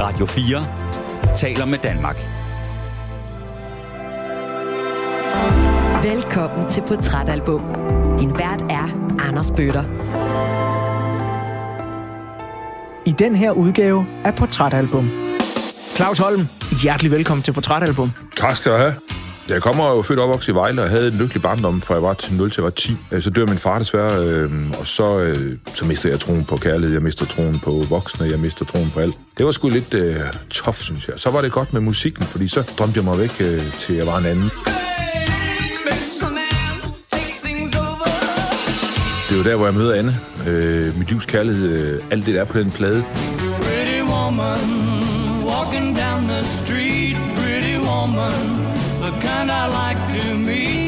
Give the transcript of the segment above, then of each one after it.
Radio 4 taler med Danmark. Velkommen til Portrætalbum. Din vært er Anders Bøtter. I den her udgave af Portrætalbum. Claus Holm, hjertelig velkommen til Portrætalbum. Tak skal du have. Jeg kommer jo født og opvokset i Vejle og havde en lykkelig barndom, fra jeg var til 0 til jeg var 10. Øh, så dør min far desværre, øh, og så, øh, så mister jeg troen på kærlighed, jeg mister troen på voksne, jeg mister troen på alt. Det var sgu lidt øh, tof, synes jeg. Så var det godt med musikken, fordi så drømte jeg mig væk øh, til jeg var en anden. Det er jo der, hvor jeg møder Anne. Øh, mit livs kærlighed, øh, alt det der er på den plade. Pretty woman, walking down the street, pretty woman,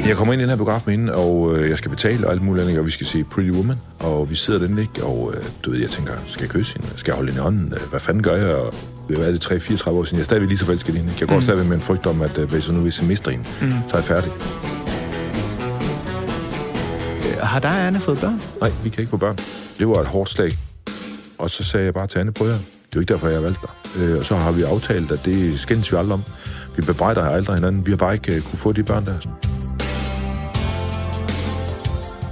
jeg kommer ind i den her biograf med hende, og øh, jeg skal betale og alt muligt andet, og vi skal se Pretty Woman, og vi sidder den ikke, og øh, du ved, jeg tænker, skal jeg kysse hende? Skal jeg holde hende i hånden? Øh, Hvad fanden gør jeg? Og, hvad er det, 3-34 år siden? Jeg er stadigvæk lige så forelsket i hende. Jeg går mm. stadigvæk med en frygt om, at øh, hvis jeg nu hvis jeg mister hende, mm. så er jeg færdig. Har og Anne fået børn? Nej, vi kan ikke få børn. Det var et hårdt slag. Og så sagde jeg bare til Anne, prøv at det er jo ikke derfor, jeg har valgt dig. Øh, og så har vi aftalt, at det skændes vi aldrig om. Vi bebrejder aldrig hinanden. Vi har bare ikke øh, kunne få de børn der.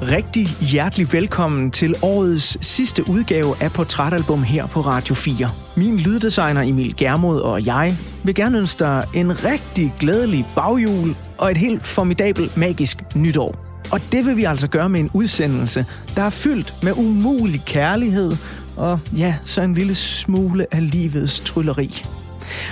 Rigtig hjertelig velkommen til årets sidste udgave af Portrætalbum her på Radio 4. Min lyddesigner Emil Germod og jeg vil gerne ønske dig en rigtig glædelig baghjul og et helt formidabelt magisk nytår. Og det vil vi altså gøre med en udsendelse, der er fyldt med umulig kærlighed og ja, så en lille smule af livets trylleri.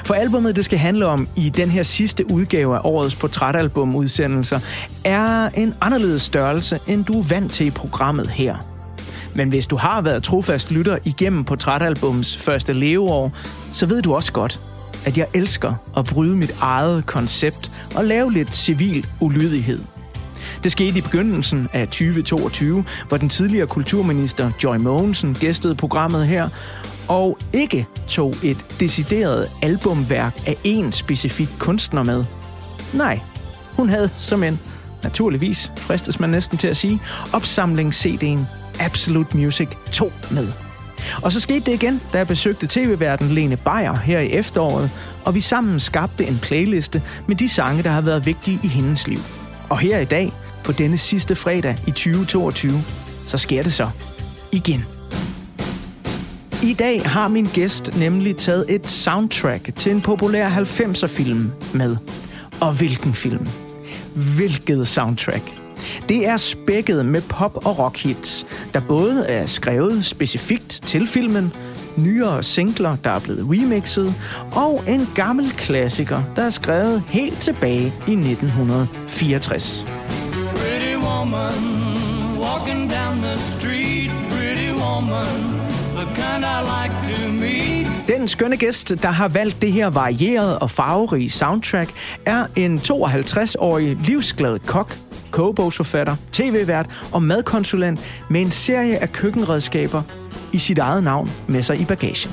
For albumet, det skal handle om i den her sidste udgave af årets portrætalbum-udsendelser, er en anderledes størrelse, end du er vant til i programmet her. Men hvis du har været trofast lytter igennem portrætalbums første leveår, så ved du også godt, at jeg elsker at bryde mit eget koncept og lave lidt civil ulydighed. Det skete i begyndelsen af 2022, hvor den tidligere kulturminister Joy Mogensen gæstede programmet her, og ikke tog et decideret albumværk af en specifik kunstner med. Nej, hun havde som en, naturligvis fristes man næsten til at sige, opsamlings-CD'en Absolute Music 2 med. Og så skete det igen, da jeg besøgte tv-verden Lene Beyer her i efteråret, og vi sammen skabte en playliste med de sange, der har været vigtige i hendes liv. Og her i dag, på denne sidste fredag i 2022, så sker det så igen. I dag har min gæst nemlig taget et soundtrack til en populær 90'er-film med. Og hvilken film? Hvilket soundtrack? Det er spækket med pop- og rockhits, der både er skrevet specifikt til filmen, nyere singler, der er blevet remixet, og en gammel klassiker, der er skrevet helt tilbage i 1964. Pretty woman, walking down the street, pretty woman, den skønne gæst, der har valgt det her varierede og farverige soundtrack, er en 52-årig livsglad kok, kogebogsforfatter, tv-vært og madkonsulent med en serie af køkkenredskaber i sit eget navn med sig i bagagen.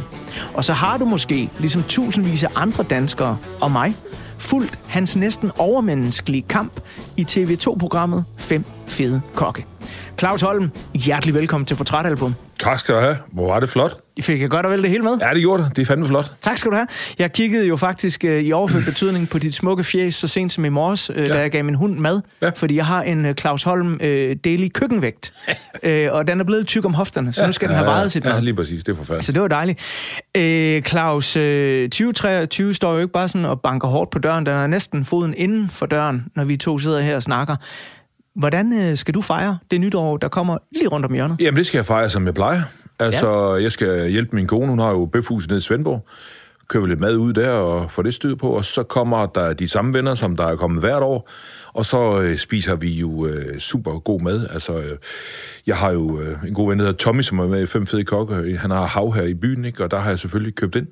Og så har du måske, ligesom tusindvis af andre danskere og mig, fulgt hans næsten overmenneskelige kamp i TV2-programmet 5 Fede Kokke. Claus Holm, hjertelig velkommen til Portrætalbum. Tak skal du have. Hvor var det flot. I fik jeg godt og vel det hele med? Ja, det gjorde det. Det er fandme flot. Tak skal du have. Jeg kiggede jo faktisk øh, i overført betydning på dit smukke fjes så sent som i morges, øh, ja. da jeg gav min hund mad. Ja. Fordi jeg har en øh, Claus Holm øh, daily køkkenvægt. øh, og den er blevet tyk om hofterne, så nu skal den have vejet sit Ja, mad. lige præcis. Det er forfærdeligt. Så det var dejligt. Øh, Claus, øh, 2023 står jo ikke bare sådan og banker hårdt på døren. Den er næsten foden inden for døren, når vi to sidder her og snakker. Hvordan øh, skal du fejre det nytår, der kommer lige rundt om hjørnet? Jamen, det skal jeg fejre, som jeg plejer. Altså, ja. jeg skal hjælpe min kone. Hun har jo bøfhuset nede i Svendborg. Køber lidt mad ud der og får det styr på. Og så kommer der de samme venner, som der er kommet hvert år. Og så øh, spiser vi jo øh, super god mad. Altså, øh, jeg har jo øh, en god ven, der hedder Tommy, som er med i Fem Fede Kokke. Han har hav her i byen, ikke? og der har jeg selvfølgelig købt ind.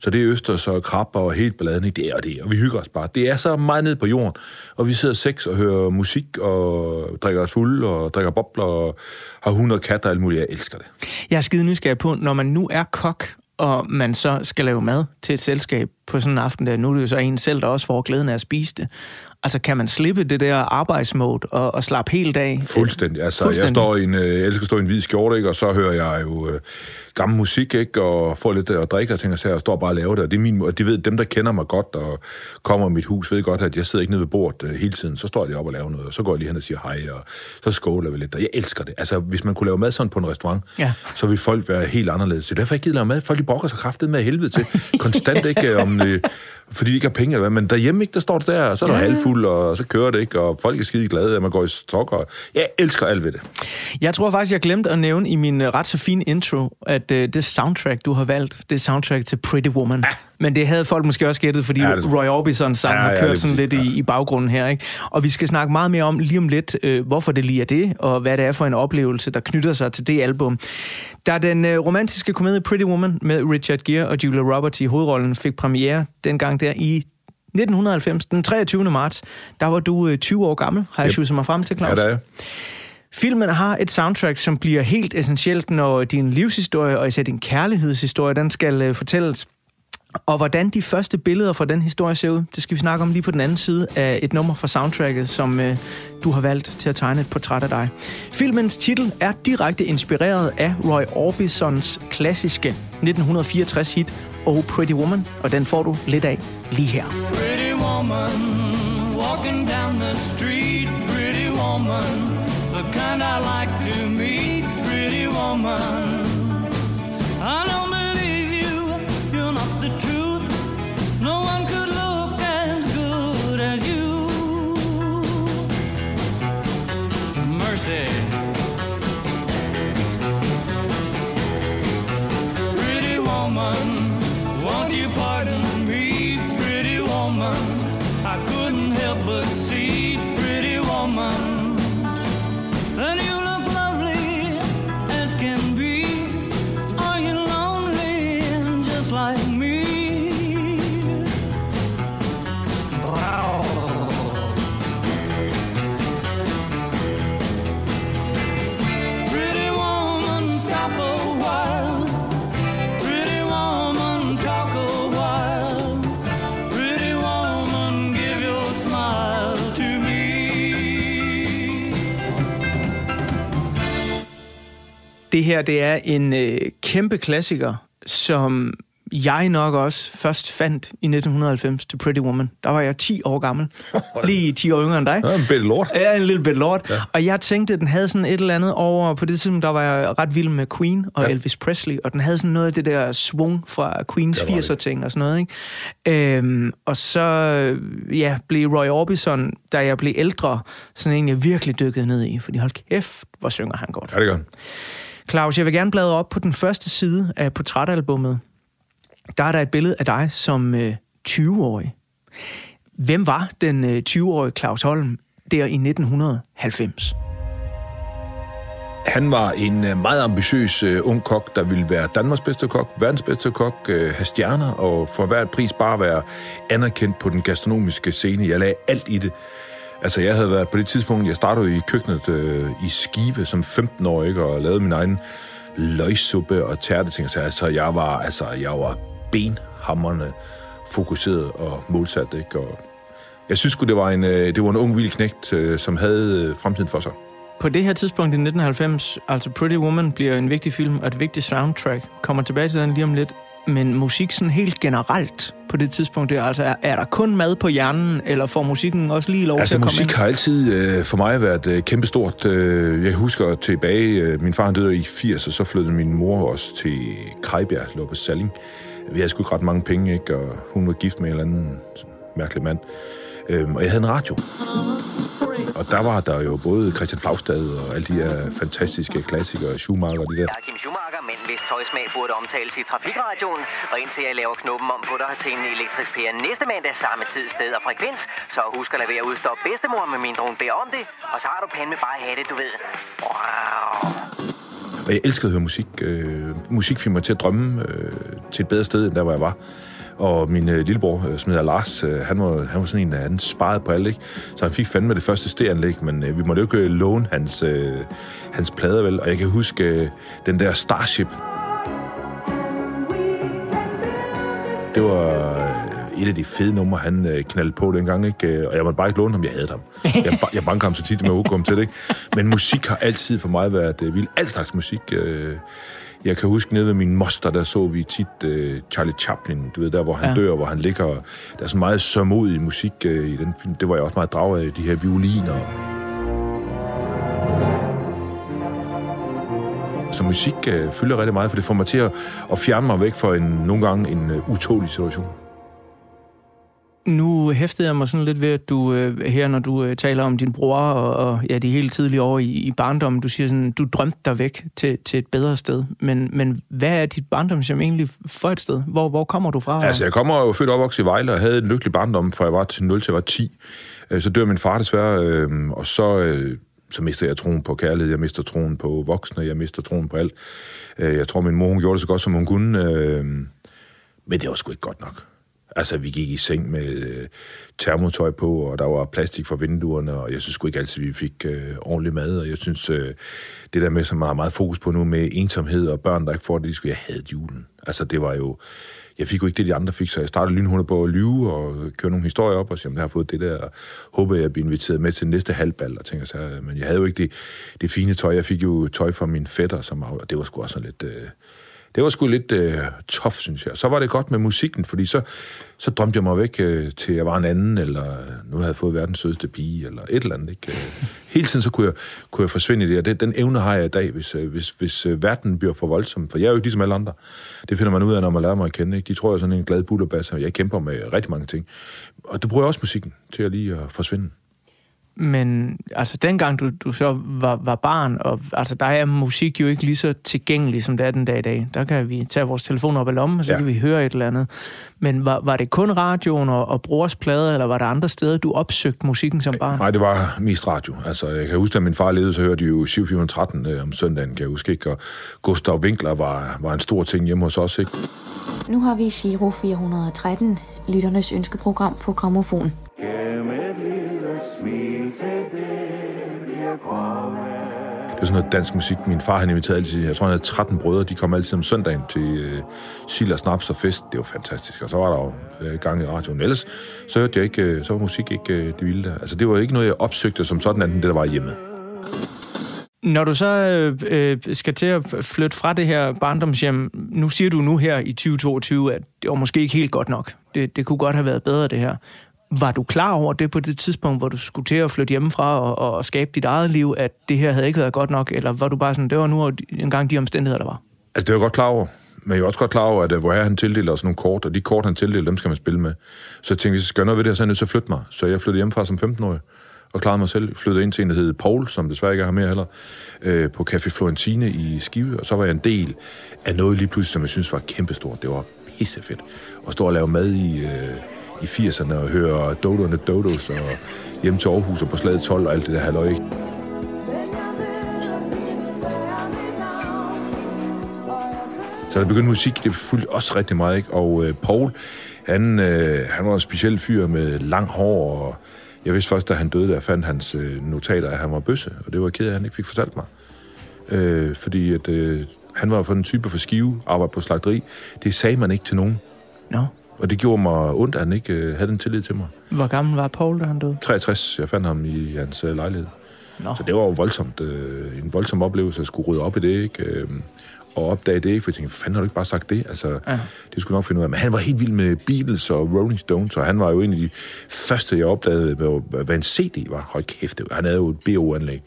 Så det er østers og krabber og helt balladen i det og det, og vi hygger os bare. Det er så meget ned på jorden, og vi sidder seks og hører musik og drikker os fulde og drikker bobler og har hunde og katter og alt muligt. Jeg elsker det. Jeg er skide nysgerrig på, når man nu er kok, og man så skal lave mad til et selskab på sådan en aften der, nu er det jo så en selv, der også får glæden af at spise det. Altså, kan man slippe det der arbejdsmode og, og slappe helt af? Fuldstændig. Altså, Fuldstændig. jeg står i en, øh, elsker at stå i en hvid skjorte, ikke? og så hører jeg jo øh, gammel musik, ikke? og får lidt at drikke og tænker sig, og står bare og laver det. Og det er min, og de ved, dem, der kender mig godt og kommer i mit hus, ved godt, at jeg sidder ikke nede ved bordet øh, hele tiden. Så står jeg op og laver noget, og så går jeg lige hen og siger hej, og så skåler vi lidt. Og jeg elsker det. Altså, hvis man kunne lave mad sådan på en restaurant, Ja. så ville folk være helt anderledes. Det er derfor, jeg ikke gider lave mad. Folk de brokker sig kraftet med helvede til. Konstant ikke om... Øh, fordi de ikke har penge eller hvad, men derhjemme ikke, der står det der, og så er der Ja. ja. halvfuld, og så kører det ikke, og folk er skide glade, at man går i stok, og jeg elsker alt ved det. Jeg tror faktisk, jeg glemte at nævne i min øh, ret så fine intro, at øh, det soundtrack, du har valgt, det er soundtrack til Pretty Woman. Ja. Men det havde folk måske også gættet, fordi Ja, ja, det- Roy Orbison sang Ja, ja, har ja, kørt lige sådan lidt i, ja. i baggrunden her. Ikke? Og vi skal snakke meget mere om lige om lidt, øh, hvorfor det lige er det, og hvad det er for en oplevelse, der knytter sig til det album. Da den øh, romantiske komedie Pretty Woman med Richard Gere og Julia Roberts i hovedrollen fik premiere dengang der i 1990, den 23. marts, der var du øh, 20 år gammel, har jeg Yep. mig frem til, Ja, Claus. der er. Filmen har et soundtrack, som bliver helt essentielt, når din livshistorie, og især din kærlighedshistorie, den skal øh, fortælles. Og hvordan de første billeder fra den historie ser ud, det skal vi snakke om lige på den anden side af et nummer fra soundtracket, som øh, du har valgt til at tegne et portræt af dig. Filmens titel er direkte inspireret af Roy Orbisons klassiske 1964 hit Oh Pretty Woman, og den får du lidt af lige her. Pretty woman, walking down the street. Pretty woman, kind I like to meet. Pretty woman, I don't believe you. You're not the truth. No one could look as good as you. Mercy. Pretty woman, won't you pardon me, pretty woman? I couldn't help but see, pretty woman, Det her, det er en øh, kæmpe klassiker, som jeg nok også først fandt i 1990 til Pretty Woman. Der var jeg 10 år gammel. Lige 10 år yngre end dig. Ja, en bedre lort. Ja, en lille bit lort. Ja. Og jeg tænkte, at den havde sådan et eller andet over... På det tidspunkt, der var jeg ret vild med Queen og ja. Elvis Presley, og den havde sådan noget af det der swung fra Queens Det var det. 80'er-ting og sådan noget, ikke? Øhm, og så ja, blev Roy Orbison, da jeg blev ældre, sådan en, jeg virkelig dykkede ned i. Fordi hold kæft, hvor synger han godt. Ja, det gør han. Claus, jeg vil gerne bladre op på den første side af portrætalbummet. Der er der et billede af dig som øh, 20-årig. Hvem var den øh, 20-årige Claus Holm der i 1990? Han var en øh, meget ambitiøs uh, ung kok, der ville være Danmarks bedste kok, verdens bedste kok, uh, have stjerner, og for hver pris bare være anerkendt på den gastronomiske scene. Jeg lagde alt i det. Altså, jeg havde været på det tidspunkt, jeg startede i køkkenet øh, i Skive som 15-årig, ikke, og lavede min egen løgsuppe og tærteting. Så altså, jeg var, altså, jeg var benhammerne fokuseret og målsat, ikke? Og jeg synes det var en, øh, det var en ung, vild knægt, øh, som havde øh, fremtiden for sig. På det her tidspunkt i 1990, altså Pretty Woman bliver en vigtig film og et vigtigt soundtrack. Kommer tilbage til den lige om lidt. Men musik sådan helt generelt på det tidspunkt, der, altså er, er der kun mad på hjernen, eller får musikken også lige lov til Altså, at komme musik ind? har altid øh, for mig været øh, kæmpestort. Øh, jeg husker tilbage, øh, min far han døde i 80, og så flyttede min mor også til Krejbjerg, lå på Salling. Vi havde sgu ikke ret mange penge, ikke? og hun var gift med en eller anden mærkelig mand. Øhm, og jeg havde en radio. Og der var der jo både Christian Flagstad og alle de her fantastiske klassikere, Schumacher og de der. Er Kim Schumacher, men hvis tøjsmag burde omtales i Trafikradioen, og indtil jeg laver knuppen om på dig til en elektrisk pære næste mandag samme tid, sted og frekvens, så husk at lade være at udstoppe bedstemor, med mindre hun beder om det, og så har du pande med bare have det, du ved. Wow. Og jeg elskede at høre musik. Øh, musik fik mig til at drømme øh, til et bedre sted, end der, hvor jeg var. Og min øh, lillebror, øh, som hedder Lars, øh, han, var, han var sådan en, der han sparede på alt, ikke? Så han fik fandme det første stereanlæg, men øh, vi måtte jo ikke øh, låne hans, øh, hans plader, vel? Og jeg kan huske øh, den der Starship. Det var øh, et af de fede numre, han øh, knaldede på dengang, ikke? Øh, og jeg måtte bare ikke låne ham, jeg havde ham. Jeg, jeg bankede ham så tit, med at komme til det, ikke? Men musik har altid for mig været øh, vildt. Al slags musik. Øh, jeg kan huske nede ved min moster, der så vi tit øh, Charlie Chaplin, du ved, der hvor han Ja. dør, hvor han ligger. Der er så meget sørmodig musik øh, i den film. Det var jeg også meget draget af, de her violiner. Så musik øh, fylder rigtig meget, for det får mig til at, at fjerne mig væk fra en, nogle gange en øh, utålig situation. Nu hæftede jeg mig sådan lidt ved, at du øh, her, når du øh, taler om din bror og, og ja, de helt tidlige år i, i barndommen, du siger sådan, du drømte dig væk til, til et bedre sted. Men, men hvad er dit barndomshjem egentlig for et sted? Hvor, hvor kommer du fra? Altså, jeg kommer jo født og opvokset i Vejle og havde en lykkelig barndom, fra jeg var til 0 til jeg var 10. Øh, så dør min far desværre, øh, og så, øh, så mister jeg troen på kærlighed, jeg mister troen på voksne, jeg mister troen på alt. Øh, jeg tror, min mor hun gjorde det så godt, som hun kunne, øh, men det var sgu ikke godt nok. Altså, vi gik i seng med øh, termotøj på, og der var plastik for vinduerne, og jeg synes sgu ikke altid, vi fik øh, ordentlig mad, og jeg synes, øh, det der med, som man har meget fokus på nu, med ensomhed og børn, der ikke får det, de skulle, jeg havde julen. Altså, det var jo... Jeg fik jo ikke det, de andre fik, så jeg startede lynhurtigt på at lyve og køre nogle historier op og sige, at jeg har fået det der, og håber, jeg bliver inviteret med til næste halvbal, og tænker så, øh, men jeg havde jo ikke det, det fine tøj. Jeg fik jo tøj fra min fætter, som, og det var sgu også sådan lidt... Øh, det var sgu lidt øh, tof, synes jeg. Så var det godt med musikken, fordi så, så drømte jeg mig væk øh, til jeg var en anden, eller nu havde jeg fået verdens sødeste pige, eller et eller andet. Ikke? Øh, hele tiden så kunne jeg, kunne jeg forsvinde i det, og det, den evne har jeg i dag, hvis, øh, hvis, hvis øh, verden bliver for voldsom. For jeg er jo ikke ligesom alle andre. Det finder man ud af, når man lærer mig at kende. Ikke? De tror, jeg er sådan en glad bullerbass, og jeg kæmper med rigtig mange ting. Og det bruger jeg også musikken til at lige at forsvinde. Men altså, dengang du, du så var, var barn, og altså, der er musik jo ikke lige så tilgængelig, som det er den dag i dag. Der kan vi tage vores telefon op i lommen, og så ja. Kan vi høre et eller andet. Men var, var det kun radioen og, og brors plader, eller var der andre steder, du opsøgte musikken som barn? Nej, det var mest radio. Altså, jeg kan huske, da min far levede, så hørte de jo 7413 øh, om søndagen, kan jeg huske, ikke? Og Gustav Winkler var, var en stor ting hjemme hos os, ikke? Nu har vi Giro 413, lytternes ønskeprogram på gramofon. Sådan noget dansk musik. Min far, han inviterede altid, jeg tror, han havde 13 brødre, de kom altid om søndagen til øh, sild og snaps og fest. Det var fantastisk. Og så var der jo øh, gang i radioen. Ellers så hørte jeg ikke, øh, så var musik ikke øh, det vilde der. Altså, det var ikke noget, jeg opsøgte som sådan, andet end det, der var hjemme. Når du så øh, øh, skal til at flytte fra det her barndomshjem, nu siger du nu her i 2022, at det var måske ikke helt godt nok. Det, det kunne godt have været bedre, det her. Var du klar over det på det tidspunkt, hvor du skulle til at flytte hjemmefra og, og skabe dit eget liv, at det her havde ikke været godt nok? Eller var du bare sådan, det var nu engang de omstændigheder, der var? Altså, det var jeg godt klar over. Men jeg er også godt klar over, at øh, hvor her han tildeler os nogle kort, og de kort, han tildeler, dem skal man spille med. Så jeg tænkte, hvis jeg skal gøre noget ved det her, så er jeg nødt til at flytte mig. Så jeg flyttede hjemmefra som 15-årig og klarede mig selv. Flyttede ind til en, der hed Paul, som desværre ikke er her mere heller, øh, på Café Florentine i Skive. Og så var jeg en del af noget lige pludselig, som jeg synes var kæmpestort. Det var pissefedt. At stå og lave mad i, øh, i 80'erne og høre Dodo'erne Dodos og hjem til Aarhus og på slaget 12 og alt det der halløj. Så der begyndte musik, det fyldte også rigtig meget, ikke? Og øh, Paul, han, øh, han var en speciel fyr med lang hår, og jeg vidste først, da han døde, der fandt hans øh, notater, at han var bøsse, og det var ked af, at han ikke fik fortalt mig. Øh, fordi at, øh, han var for den type for skive, arbejde på slagteri. Det sagde man ikke til nogen. Nå. Og det gjorde mig ondt, at han ikke øh, havde den tillid til mig. Hvor gammel var Paul, da han døde? 63, jeg fandt ham i hans øh, lejlighed. Nå. Så det var jo voldsomt, øh, en voldsom oplevelse at skulle rydde op i det, ikke? Øh, og opdage det, ikke? For jeg tænkte, fanden har du ikke bare sagt det? Altså, Ja. det skulle nok finde ud af. Men han var helt vild med Beatles og Rolling Stones, og han var jo en af de første, jeg opdagede, hvad, hvad en CD var. Hold kæft, han havde jo et BO-anlæg.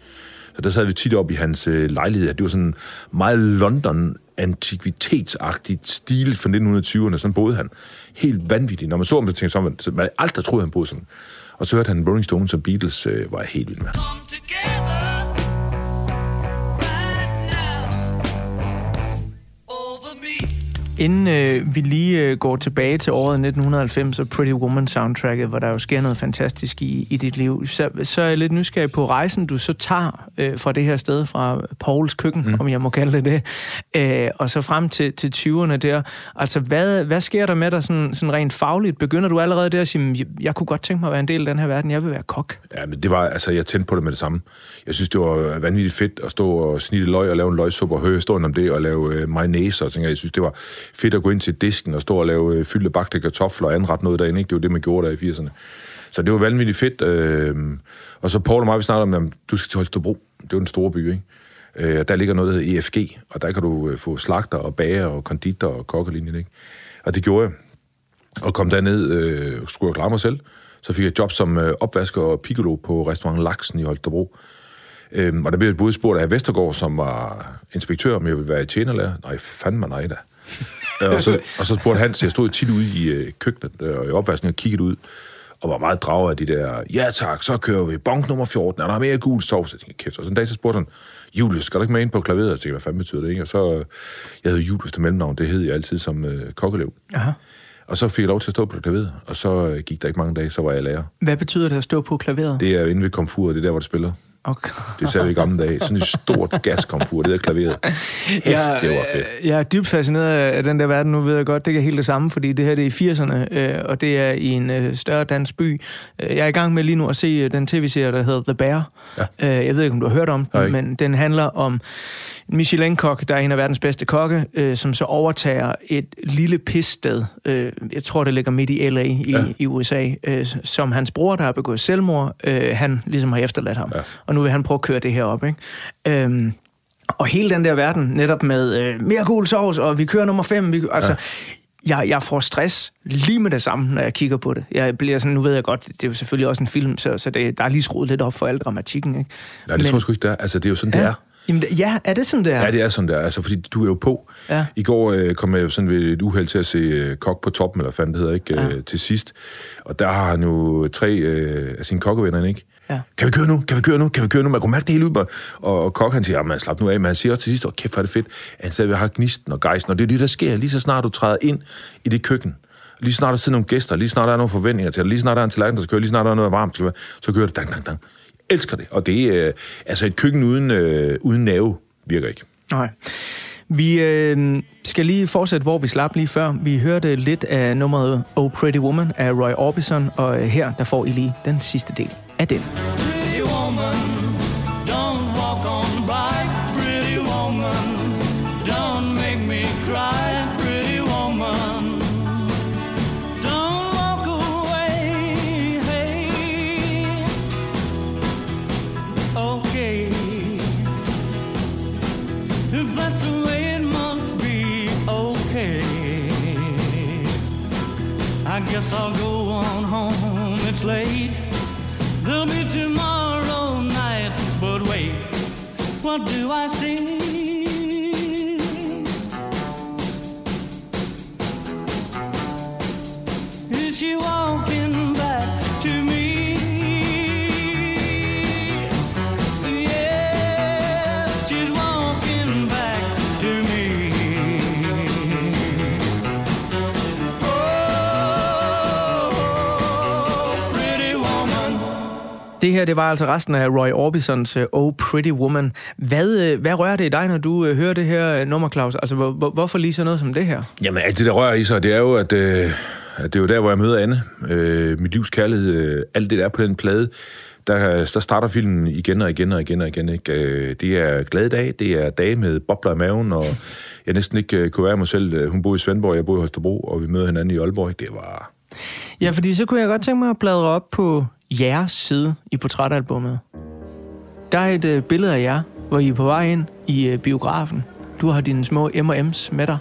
Så der sad vi tit op i hans øh, lejlighed. Det var sådan meget London antikvitetsagtigt stil fra 1920'erne. Sådan boede han. Helt vanvittigt. Når man så ham, så tænkte så man, så man aldrig troede, han boede sådan. Og så hørte han Rolling Stones og Beatles, øh, var jeg helt vild med. come together Inden øh, vi lige øh, går tilbage til året 1990 og Pretty Woman soundtracket, hvor der jo sker noget fantastisk i, i dit liv, så, så er jeg lidt nysgerrig på rejsen, du så tager øh, fra det her sted, fra Pauls køkken, mm. om jeg må kalde det det, øh, og så frem til, til 20'erne der. Altså, hvad, hvad sker der med dig sådan, sådan rent fagligt? Begynder du allerede der at sige, jeg, jeg kunne godt tænke mig at være en del af den her verden, jeg vil være kok? Ja, men det var, altså, jeg tændte på det med det samme. Jeg synes, det var vanvittigt fedt at stå og snitte løg og lave en løgsuppe og høre historien om det og lave øh, mayonnaise og ting. Jeg synes, det var, fedt at gå ind til disken og stå og lave øh, fyldte bagte kartofler og anrette noget derinde. Ikke? Det var det, man gjorde der i 80'erne. Så det var vanvittigt fedt. Øh, og så Paul og mig, vi snakkede om, at du skal til Holstebro. Det er jo den store by, ikke? Øh, der ligger noget, der hedder EFG, og der kan du øh, få slagter og bager og konditor og kokkelinjen, ikke? Og det gjorde jeg. Og kom derned, øh, skulle jeg klare mig selv. Så fik jeg job som øh, opvasker og piccolo på restaurant Laksen i Holstebro. Øhm, og der blev jeg både spurgt af Vestergaard, som var inspektør, om jeg ville være tjenerlærer. Nej, fandme nej da. Øh, og, så, og så spurgte han, så jeg stod tit ude i øh, køkkenet øh, og i opvaskningen og kiggede ud, og var meget draget af de der, ja tak, så kører vi, bonk nummer 14, er der mere gul sovs? Jeg tænkte, kæft. Og så en dag så spurgte han, Julius, skal du ikke med ind på klaveret? Jeg tænkte, hvad fanden betyder det, ikke? Og så, øh, jeg hed Julius til mellemnavn, det hed jeg altid som øh, kokkelev. Aha. Og så fik jeg lov til at stå på klaveret, og så øh, gik der ikke mange dage, så var jeg lærer. Hvad betyder det at stå på klaveret? Det er inde ved komfuret, det er der, hvor det spiller. Okay. Det sagde vi i gamle dage. Sådan et stort gaskomfur, det der klaveret. Hæft, det var fedt. øh, Jeg er dybt fascineret af den der verden. Nu ved jeg godt, det er helt det samme, fordi det her det er i 80'erne, øh, og det er i en øh, større dansk by. Jeg er i gang med lige nu at se den tv-serie, der hedder The Bear. Ja. Øh, Jeg ved ikke, om du har hørt om Nej. den, men den handler om Michelin-kok, der er en af verdens bedste kokke, øh, som så overtager et lille pissted. Øh, jeg tror, det ligger midt i L.A. i, Ja. ja. i USA, øh, som hans bror, der har begået selvmord, øh, han ligesom har efterladt ham. Ja. Og nu vil han prøve at køre det her op, ikke? Øhm, og hele den der verden, netop med øh, mere gul sovs, og vi kører nummer 5. Vi, altså, ja. jeg, jeg får stress lige med det samme, når jeg kigger på det. Jeg bliver sådan, nu ved jeg godt, det er jo selvfølgelig også en film, så, så det, der er lige skruet lidt op for al dramatikken. Ikke? Nej, det tror jeg sgu ikke, det er. Altså, det er jo sådan, det er. Jamen, ja, er det sådan, det er? Ja, det er sådan der. Altså, fordi du er jo på. Ja. I går øh, kom jeg sådan ved et uheld til at se øh, Kok på toppen, eller fanden det hedder, ikke? Ja. Øh, til sidst. Og der har han jo tre øh, af sine kokkevenner, ikke? Ja. Kan vi køre nu? Kan vi køre nu? Kan vi køre nu? Man kunne mærke det hele ud. Og, og Kok, han siger, man slap nu af. Men han siger også til sidst, åh, kæft, hvor er det fedt. Han siger, vi har gnisten og gejsten. Og det er det, der sker. Lige så snart du træder ind i det køkken, lige snart der sidder nogle gæster, lige snart der er nogle forventninger til dig, lige snart der er en tallerken, der skal køre, lige snart der er noget varmt, skal være, så kører det dang, dang, dang. Jeg elsker det. Og det er, øh, altså et køkken uden, øh, uden nerve virker ikke. Nej. Vi øh, skal lige fortsætte, hvor vi slap lige før. Vi hørte lidt af nummeret Oh Pretty Woman af Roy Orbison, og øh, her der får I lige den sidste del af den. Var altså resten af Roy Orbisons øh, Oh Pretty Woman. Hvad, øh, hvad rører det i dig, når du øh, hører det her nummer, Claus? Altså, hvor, hvor, hvorfor lige sådan noget som det her? Jamen, alt det, der rører i sig, det er jo, at, øh, at det er jo der, hvor jeg møder Anne. Øh, mit livs kærlighed, øh, alt det, der er på den plade, der, der starter filmen igen og igen og igen og igen. Ikke? Øh, det er glade dage, det er dage med bobler i maven, og jeg næsten ikke øh, kunne være mig selv. Hun boede i Svendborg, jeg boede i Holstebro, og vi møder hinanden i Aalborg. Det var... Ja, fordi så kunne jeg godt tænke mig at bladre op på jeres side i portrætalbummet. Der er et øh, billede af jer, hvor I er på vej ind i øh, biografen. Du har dine små M&M's med dig.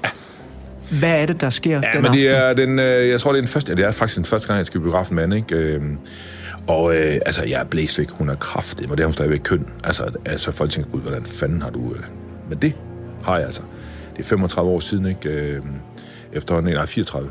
Hvad er det, der sker Ja, den men det er den, øh, jeg tror, det er den første, ja, det er faktisk den første gang, jeg skal i biografen med Anne, ikke? Øh, og øh, altså, jeg er blæst væk. Hun er kraftig, og det er hun stadigvæk køn. Altså, altså folk tænker, gud, hvordan fanden har du... Øh... Men det har jeg altså. Det er 35 år siden, ikke? Øh, efterhånden, nej, 34.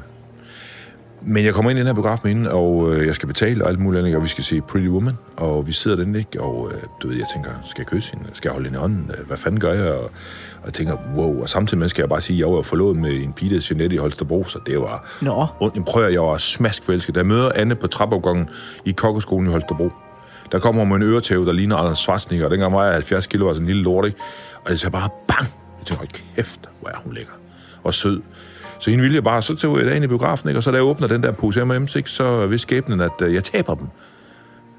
Men jeg kommer ind i den her biograf med hende, og øh, jeg skal betale og alt muligt andet, og vi skal se Pretty Woman, og vi sidder den ikke, og øh, du ved, jeg tænker, skal jeg kysse hende? Skal jeg holde hende i hånden? Øh, Hvad fanden gør jeg? Og, og jeg tænker, wow, og samtidig med skal jeg bare sige, at jeg var forlovet med en pige, der Jeanette i Holstebro, så det var... Nå. Und, jeg prøver, jeg var smask forelsket. Da jeg møder Anne på trappeopgangen i kokkeskolen i Holstebro, der kommer hun med en øretæve, der ligner Anders Schwarzenegger, og dengang var jeg 70 kilo, var sådan en lille lort, ikke? Og det siger bare bang! Jeg tænker, kæft, hvor er hun lækker. Og sød. Så hende ville jeg bare, så tog jeg ind i biografen, ikke? og så da jeg åbner den der pose M&M's, ikke? så ved skæbnen, at øh, jeg taber dem.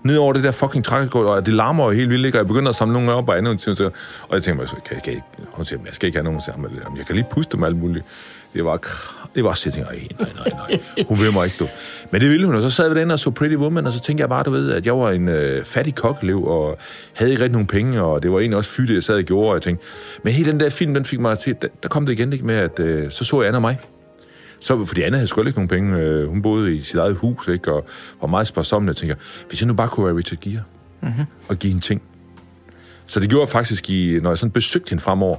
Ned over det der fucking trækkegulv, og det larmer jo helt vildt, ikke? og jeg begynder at samle nogle op, og andet, og og jeg tænker, mig, kan, kan, jeg, hun siger, jeg skal ikke have nogen sammen, jeg kan lige puste dem alt muligt. Det var, det var sådan, jeg tænkte, nej, nej, nej. Hun vil mig ikke, du. Men det ville hun, og så sad vi derinde og så Pretty Woman, og så tænkte jeg bare, du ved, at jeg var en øh, fattig kokkelev, og havde ikke rigtig nogen penge, og det var egentlig også fyld, jeg sad og gjorde, og jeg tænkte, men hele den der film, den fik mig til, der, der kom det igen ikke med, at øh, så så jeg Anna og mig. Så, fordi Anna havde sgu ikke nogen penge. Øh, hun boede i sit eget hus, ikke? Og var meget sparsommelig. Jeg tænker, hvis jeg nu bare kunne være Richard Gere, mm-hmm. og give en ting. Så det gjorde jeg faktisk, i, når jeg sådan besøgte hende fremover,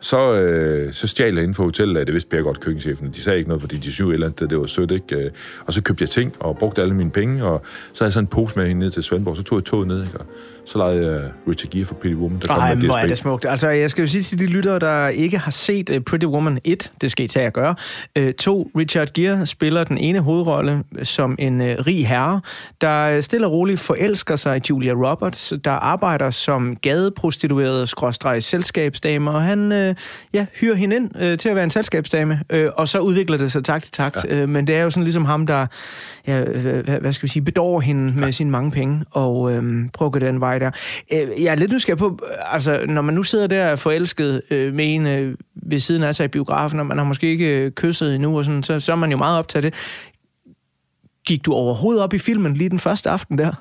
så, øh, så stjal jeg inden for hotellet, det vidste Per godt køkkenchefen. De sagde ikke noget, fordi de syv eller andet, det var sødt, ikke? Øh, og så købte jeg ting, og brugte alle mine penge, og så havde jeg sådan en pose med hende ned til Svendborg, så tog jeg toget ned, ikke? Og så lejede jeg Richard Gere for Pretty Woman, der kom Ej, med hvor er det smukt. Altså, jeg skal jo sige til de lyttere, der ikke har set uh, Pretty Woman 1, det skal I tage at gøre. Uh, to, Richard Gere spiller den ene hovedrolle som en uh, rig herre, der stille og roligt forelsker sig i Julia Roberts, der arbejder som gadeprostitueret skråstreg selskabsdame, og han uh, ja, hyrer hende ind uh, til at være en selskabsdame, uh, og så udvikler det sig takt til takt. Ja. Uh, men det er jo sådan ligesom ham, der, ja, hvad, hvad skal vi sige, bedår hende med sine mange penge, og uh, prøver at gå den vej der. Øh, jeg er lidt nysgerrig på, øh, altså, når man nu sidder der forelsket øh, med en ved siden af sig i biografen, og man har måske ikke kysset endnu, og sådan, så, så er man jo meget optaget af det. Gik du overhovedet op i filmen lige den første aften der?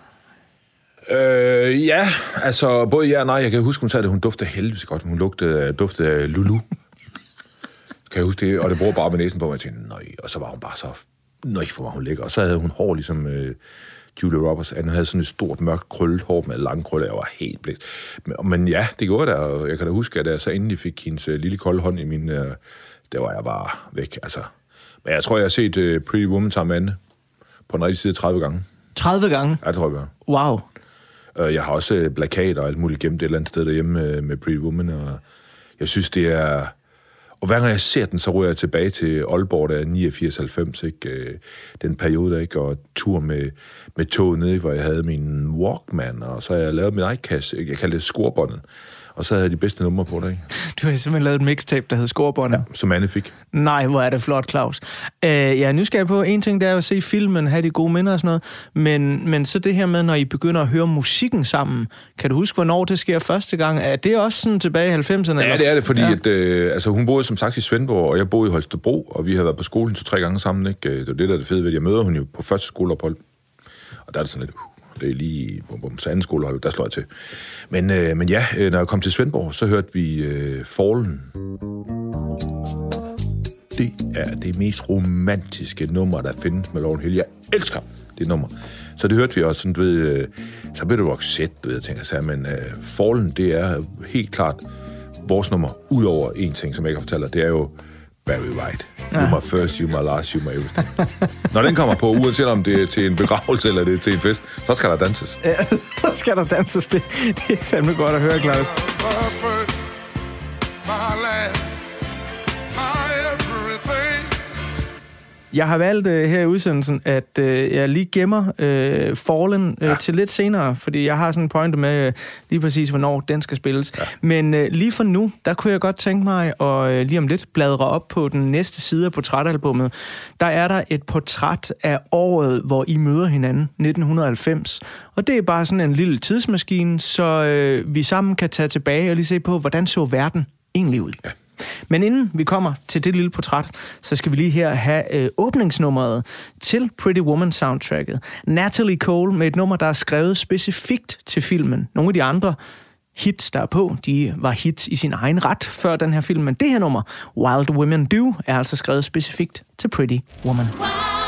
Øh, ja, altså både ja og nej. Jeg kan huske, hun sagde, at hun duftede heldigvis godt. Hun lugtede, duftede af Lulu. kan jeg huske det? Og det bruger bare med næsen på, og jeg tænkte, nej. Og så var hun bare så, nej, for var hun lækker. Og så havde hun hår ligesom øh, Julia Roberts. Hun havde sådan et stort, mørkt, krøllet hår med lange krøller. Jeg var helt blæst. Men, men ja, det gjorde det, og jeg kan da huske, at jeg så endelig fik hendes øh, lille kolde hånd i min, øh, der var jeg bare væk. Altså. Men jeg tror, jeg har set øh, Pretty Woman sammen med Anne på den rigtige side 30 gange. 30 gange? Ja, det tror jeg, har. Wow. Øh, Jeg har også øh, plakater og alt muligt gemt et eller andet sted derhjemme med Pretty Woman, og jeg synes, det er... Og hver gang jeg ser den, så rører jeg tilbage til Aalborg, der er 89-90, ikke? Øh, den periode, ikke? Og tur med, med toget nede, hvor jeg havde min Walkman, og så har jeg lavet min iCast, jeg kaldte det scorebåndet. Og så havde jeg de bedste numre på det, ikke? Du har simpelthen lavet et mixtape, der hed Scorebåndet. Ja. Som Anne fik. Nej, hvor er det flot, Claus. Øh, jeg er nysgerrig på, en ting det er at se filmen, have de gode minder og sådan noget, men, men så det her med, når I begynder at høre musikken sammen, kan du huske, hvornår det sker første gang? Er det også sådan tilbage i 90'erne? Ja, det er det, fordi Ja. at, øh, altså, hun boede som sagt i Svendborg, og jeg boede i Holstebro, og vi har været på skolen to-tre gange sammen. Ikke? Øh, Det er det, der er det fede ved det. Jeg møder hun jo på første skoleophold, og der er det sådan lidt, det er lige på, på anden skolehold, der slår jeg til. Men, øh, men ja, øh, når jeg kom til Svendborg, så hørte vi øh, Fallen. Det er det mest romantiske nummer, der findes med Lauren Hill. Jeg elsker det nummer. Så det hørte vi også, sådan, du ved, øh, så blev det Roxette, set, du ved, jeg tænker så, men øh, Fallen, det er helt klart vores nummer, udover en ting, som jeg ikke har fortalt dig, det er jo Barry White. Ja. You my first, you my last, you my everything. Når den kommer på, uanset om det er til en begravelse eller det er til en fest, så skal der danses. Ja, så skal der danses. Det, det er fandme godt at høre, Claus. Jeg har valgt øh, her i udsendelsen, at øh, jeg lige gemmer øh, Fallen øh, ja. til lidt senere, fordi jeg har sådan en pointe med øh, lige præcis, hvornår den skal spilles. Ja. Men øh, lige for nu, der kunne jeg godt tænke mig at øh, lige om lidt bladre op på den næste side af portrætalbummet. Der er der et portræt af året, hvor I møder hinanden, 1990. Og det er bare sådan en lille tidsmaskine, så øh, vi sammen kan tage tilbage og lige se på, hvordan så verden egentlig ud. Ja. Men inden vi kommer til det lille portræt, så skal vi lige her have øh, åbningsnummeret til Pretty Woman soundtracket. Natalie Cole med et nummer, der er skrevet specifikt til filmen. Nogle af de andre hits, der er på, de var hits i sin egen ret før den her film. Men det her nummer, Wild Women Do, er altså skrevet specifikt til Pretty Woman. Wow!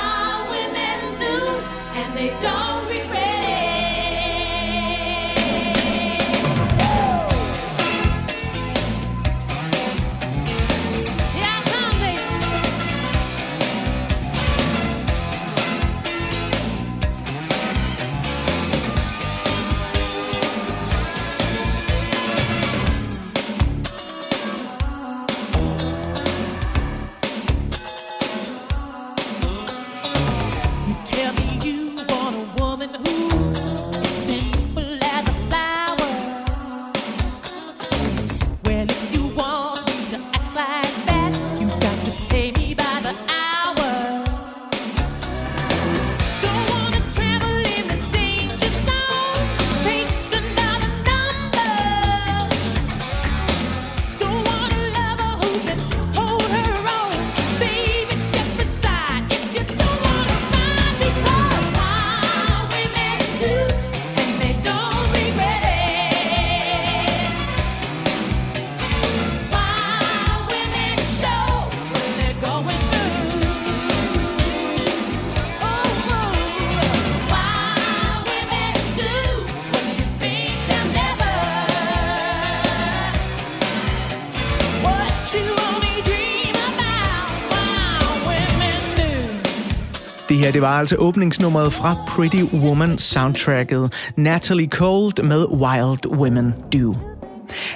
Her, det var altså åbningsnummeret fra Pretty Woman soundtracket. Natalie Cold med Wild Women Do.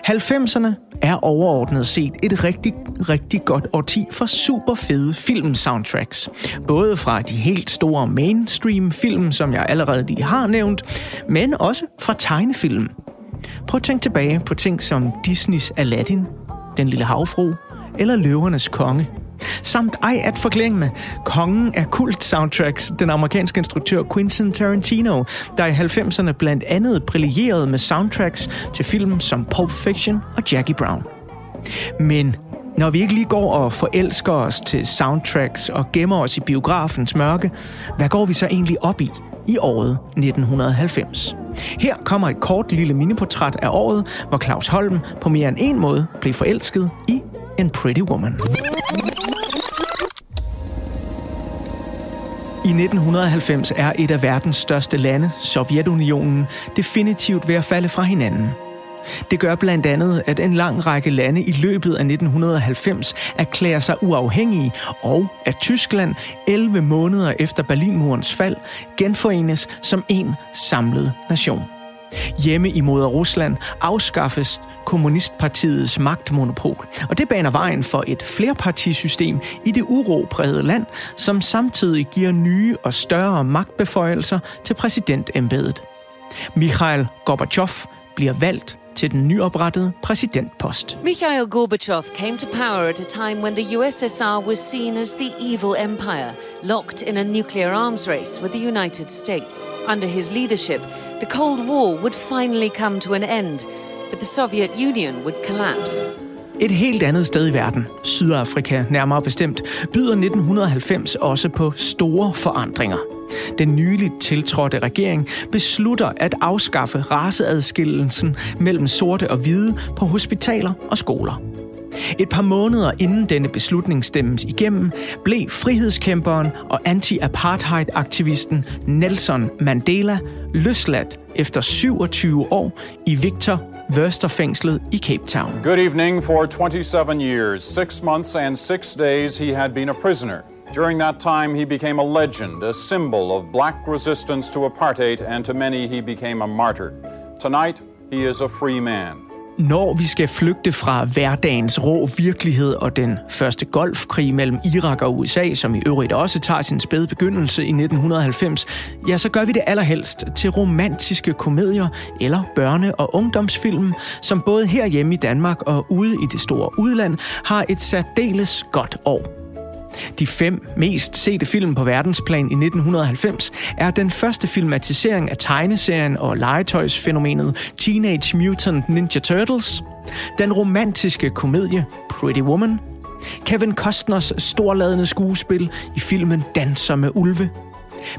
90'erne er overordnet set et rigtig, rigtig godt årti for super fede film-soundtracks. Både fra de helt store mainstream-film, som jeg allerede lige har nævnt, men også fra tegnefilm. Prøv at tænke tilbage på ting som Disneys Aladdin, Den Lille Havfru eller Løvernes Konge. Samt ej at forklænge med kongen af kult soundtracks, den amerikanske instruktør Quentin Tarantino, der i 90'erne blandt andet brillerede med soundtracks til film som Pulp Fiction og Jackie Brown. Men når vi ikke lige går og forelsker os til soundtracks og gemmer os i biografens mørke, hvad går vi så egentlig op i i året 1990? Her kommer et kort lille miniportræt af året, hvor Claus Holm på mere end en måde blev forelsket i en pretty woman. I 1990 er et af verdens største lande, Sovjetunionen, definitivt ved at falde fra hinanden. Det gør blandt andet, at en lang række lande i løbet af 1990 erklærer sig uafhængige, og at Tyskland 11 måneder efter Berlinmurens fald genforenes som en samlet nation. Hjemme i Rusland afskaffes kommunistpartiets magtmonopol, og det baner vejen for et flerpartisystem i det uroprægede land, som samtidig giver nye og større magtbeføjelser til præsidentembedet. Mikhail Gorbachev bliver valgt til den nyoprettede præsidentpost. Mikhail Gorbachev came to power at a time when the USSR was seen as the evil empire, locked in a nuclear arms race with the United States. Under his leadership, the Cold War would finally come to an end, but the Soviet Union would collapse. Et helt andet sted i verden, Sydafrika nærmere bestemt, byder 1990 også på store forandringer. Den nyligt tiltrådte regering beslutter at afskaffe raceadskillelsen mellem sorte og hvide på hospitaler og skoler. Et par måneder inden denne beslutning stemmes igennem, blev frihedskæmperen og anti-apartheid-aktivisten Nelson Mandela løsladt efter 27 år i Victor Verster-fængslet i Cape Town. Good evening. For 27 years, 6 months, and 6 days, he had been a prisoner. During that time, he became a legend, a symbol of black resistance to apartheid, and to many, he became a martyr. Tonight, he is a free man. Når vi skal flygte fra hverdagens rå virkelighed og den første golfkrig mellem Irak og USA, som i øvrigt også tager sin spæde begyndelse i 1990, ja, så gør vi det allerhelst til romantiske komedier eller børne- og ungdomsfilm, som både herhjemme i Danmark og ude i det store udland har et særdeles godt år. De fem mest sete film på verdensplan i 1990 er den første filmatisering af tegneserien og legetøjsfænomenet Teenage Mutant Ninja Turtles, den romantiske komedie Pretty Woman, Kevin Costners storladende skuespil i filmen Danser med ulve,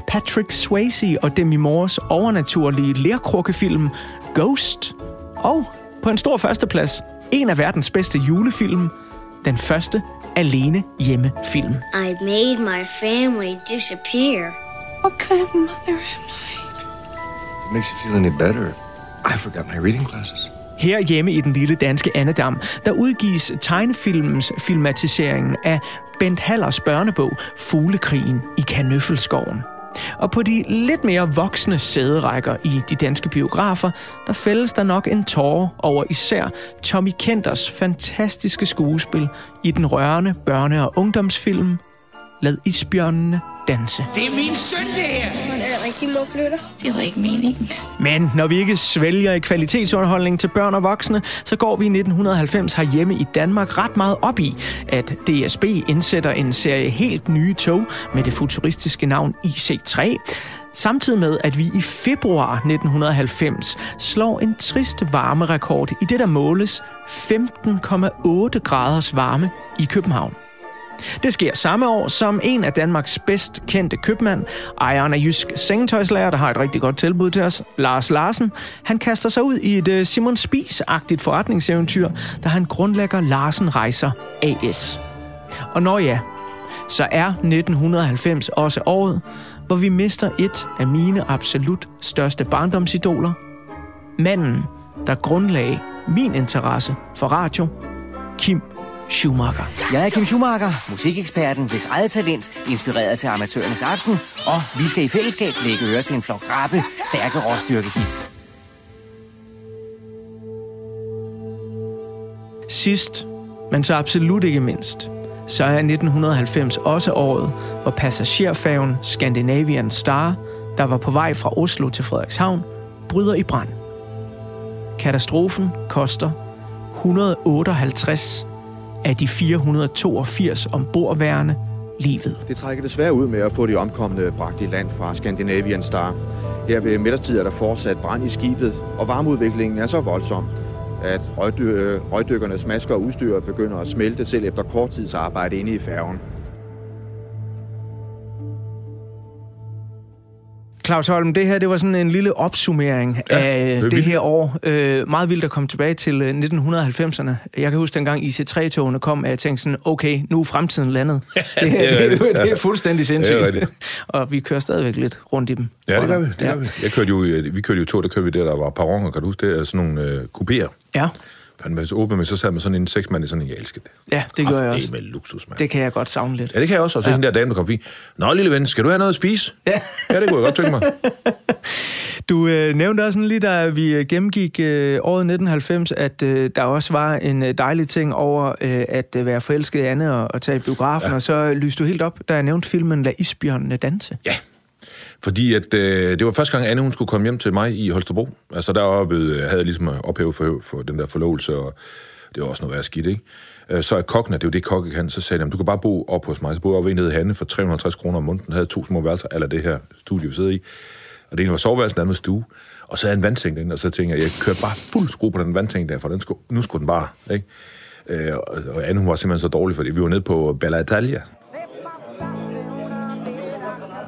Patrick Swayze og Demi Moores overnaturlige lærkrukkefilm Ghost, og på en stor førsteplads, en af verdens bedste julefilm, den første alene hjemmefilm. I made my family disappear. What kind of mother am It makes you feel any better. I forgot my reading classes. Her hjemme i den lille danske Annedam, der udgives tegnefilmens filmatisering af Bent Hallers børnebog Fuglekrigen i Kanøffelskoven. Og på de lidt mere voksne sæderækker i de danske biografer, der fældes der nok en tårer over især Tommy Kenters fantastiske skuespil i den rørende børne- og ungdomsfilm Lad isbjørnene danse. Det er min søn, det her. Er rigtig flytter. Det var ikke meningen. Men når vi ikke svælger i kvalitetsunderholdning til børn og voksne, så går vi i 1990 herhjemme i Danmark ret meget op i, at DSB indsætter en serie helt nye tog med det futuristiske navn IC3, Samtidig med, at vi i februar 1990 slår en trist varmerekord i det, der måles 15,8 graders varme i København. Det sker samme år, som en af Danmarks bedst kendte købmand, ejeren af Jysk Sengetøjslager, der har et rigtig godt tilbud til os, Lars Larsen, han kaster sig ud i et øh, Simon Spies-agtigt forretningseventyr, da han grundlægger Larsen Rejser AS. Og når ja, så er 1990 også året, hvor vi mister et af mine absolut største barndomsidoler. Manden, der grundlagde min interesse for radio, Kim Schumacher. Jeg er Kim Schumacher, musikeksperten, hvis eget talent inspireret til amatørernes aften, og vi skal i fællesskab lægge øre til en flok rappe, stærke råstyrke hits. Sidst, men så absolut ikke mindst, så er 1990 også året, hvor passagerfærgen Scandinavian Star, der var på vej fra Oslo til Frederikshavn, bryder i brand. Katastrofen koster 158 af de 482 ombordværende livet. Det trækker desværre ud med at få de omkomne bragt i land fra Scandinavian Star. Her ved middagstid er der fortsat brand i skibet, og varmeudviklingen er så voldsom, at røgdy- røgdykkernes masker og udstyr begynder at smelte selv efter kort tids arbejde inde i færgen. Claus Holm, det her det var sådan en lille opsummering Ja, ja, af det er det, vildt. her år. Øh, meget vildt at komme tilbage til øh, 1990'erne. Jeg kan huske dengang IC3-togene kom, at jeg tænkte sådan, okay, nu er fremtiden landet. det, det er det, det, det ja. er fuldstændig sindssygt. rigtigt. og vi kører stadigvæk lidt rundt i dem. Ja, det gør vi. Det Ja. gør vi. Jeg kørte jo, i- vi kørte jo to, der kørte vi der, der var perroner, kan du huske det? er Sådan nogle øh, kupéer. Ja, Fanden, hvis åbne med, så sad man sådan en seksmand i sådan en, jeg elsker det. ja det gør jeg Det også. er med luksus, mand. Det kan jeg godt savne lidt. Ja, det kan jeg også. Og så ja. hende der dame, der kom forbi. Nå, lille ven, skal du have noget at spise? Ja. Ja, det kunne jeg godt tænke mig. Du øh, nævnte også sådan lige, da vi øh, gennemgik øh, året 1990, at øh, der også var en øh, dejlig ting over øh, at øh, være forelsket i Anne og, og tage i biografen, ja. og så lyste du helt op, da jeg nævnte filmen La Isbjørnene danse. Ja. Fordi at, øh, det var første gang, Anne hun skulle komme hjem til mig i Holstebro. Altså deroppe øh, havde jeg ligesom ophævet for, for den der forlovelse, og det var også noget værd skidt, ikke? Øh, Så er kokken, det er jo det, kokke kan, så sagde de, du kan bare bo op hos mig. Så boede jeg oppe nede i Hanne for 350 kroner om måneden, havde to små værelser, eller det her studie, vi sidder i. Og det ene var soveværelse, den anden var stue. Og så havde jeg en vandseng derinde, og så tænkte jeg, jeg kørte bare fuld skrue på den vandseng der, for den skulle, nu skulle den bare, ikke? Øh, og, og Anne, hun var simpelthen så dårlig, fordi vi var nede på Bella Italia,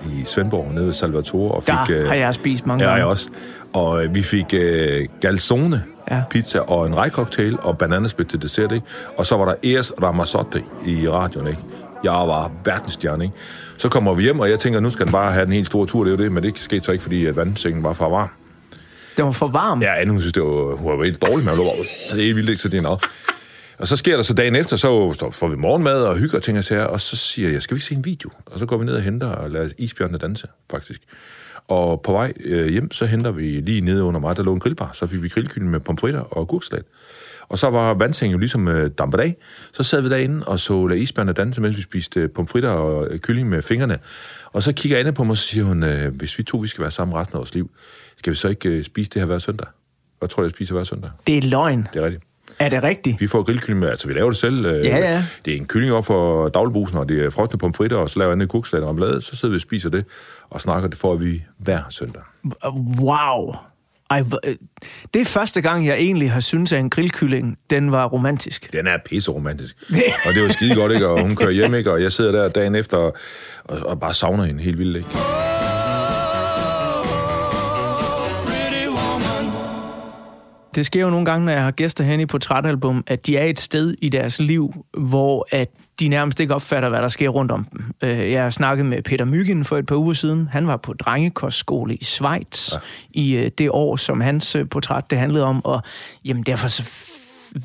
i Svendborg, nede ved Salvatore. Og fik, Der har jeg spist mange Ja, gange. jeg også. Og øh, vi fik øh, galzone, Ja. ja. pizza og en rejcocktail og bananasplit til dessert, ikke? Og så var der Eres Ramazzotti i radioen, ikke? Jeg var verdensstjerne, ikke? Så kommer vi hjem, og jeg tænker, nu skal den bare have den helt store tur, det er jo det, men det skete så ikke, fordi at vandsengen var for varm. Den var for varm. Ja, Anne, hun synes, det var, hun var helt dårlig, var det er helt vildt, ikke? Så det er noget. Og så sker der så dagen efter, så får vi morgenmad og hygger og ting og sager, og så siger jeg, skal vi ikke se en video? Og så går vi ned og henter og lader isbjørnene danse, faktisk. Og på vej øh, hjem, så henter vi lige nede under mig, der lå en grillbar. Så fik vi grillkylling med pomfritter og gurksalat. Og så var vandsengen jo ligesom øh, dampet af. Så sad vi derinde og så lade isbjørnene danse, mens vi spiste øh, pomfritter og øh, kylling med fingrene. Og så kigger Anne på mig, og så siger hun, øh, hvis vi to vi skal være sammen resten af vores liv, skal vi så ikke øh, spise det her hver søndag? Hvad tror du, jeg spiser hver søndag? Det er løgn. Det er rigtigt. Er det rigtigt? Vi får grillkylling med, altså vi laver det selv. øh, Ja, ja. Det er en kylling op for daglbrusen, og det er frosne pomfritter, og så laver jeg en kurksalat og blade, så sidder vi og spiser det, og snakker det får vi hver søndag. Wow. Ej, øh, det er første gang, jeg egentlig har syntes, at en grillkylling, den var romantisk. Den er pisse romantisk. og det var skide godt, ikke? Og hun kører hjem, ikke? Og jeg sidder der dagen efter og, og bare savner hende helt vildt, ikke? Det sker jo nogle gange, når jeg har gæster hen i Portrætalbum, at de er et sted i deres liv, hvor at de nærmest ikke opfatter, hvad der sker rundt om dem. Øh, Jeg har snakket med Peter Myggen for et par uger siden. Han var på drengekostskole i Schweiz ja. i øh, det år, som hans øh, portræt det handlede om, og jamen, derfor så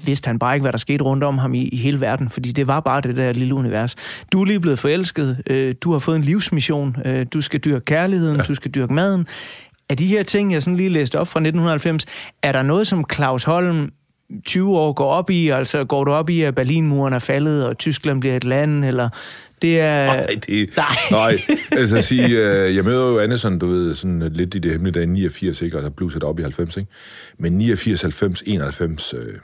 vidste han bare ikke, hvad der skete rundt om ham i, i hele verden, fordi det var bare det der lille univers. Du er lige blevet forelsket, øh, du har fået en livsmission, øh, du skal dyrke kærligheden, ja. du skal dyrke maden. Af de her ting, jeg sådan lige læste op fra 1990, er der noget, som Claus Holm 20 år går op i? Altså går du op i, at Berlinmuren er faldet, og Tyskland bliver et land, eller det er... Nej, det, nej. nej. Altså at sige, øh, jeg møder jo sådan, du ved, sådan lidt i det hemmelige dag, 89, ikke? Og så bluset op i 90, ikke? Men 89, 90, 91... Øh,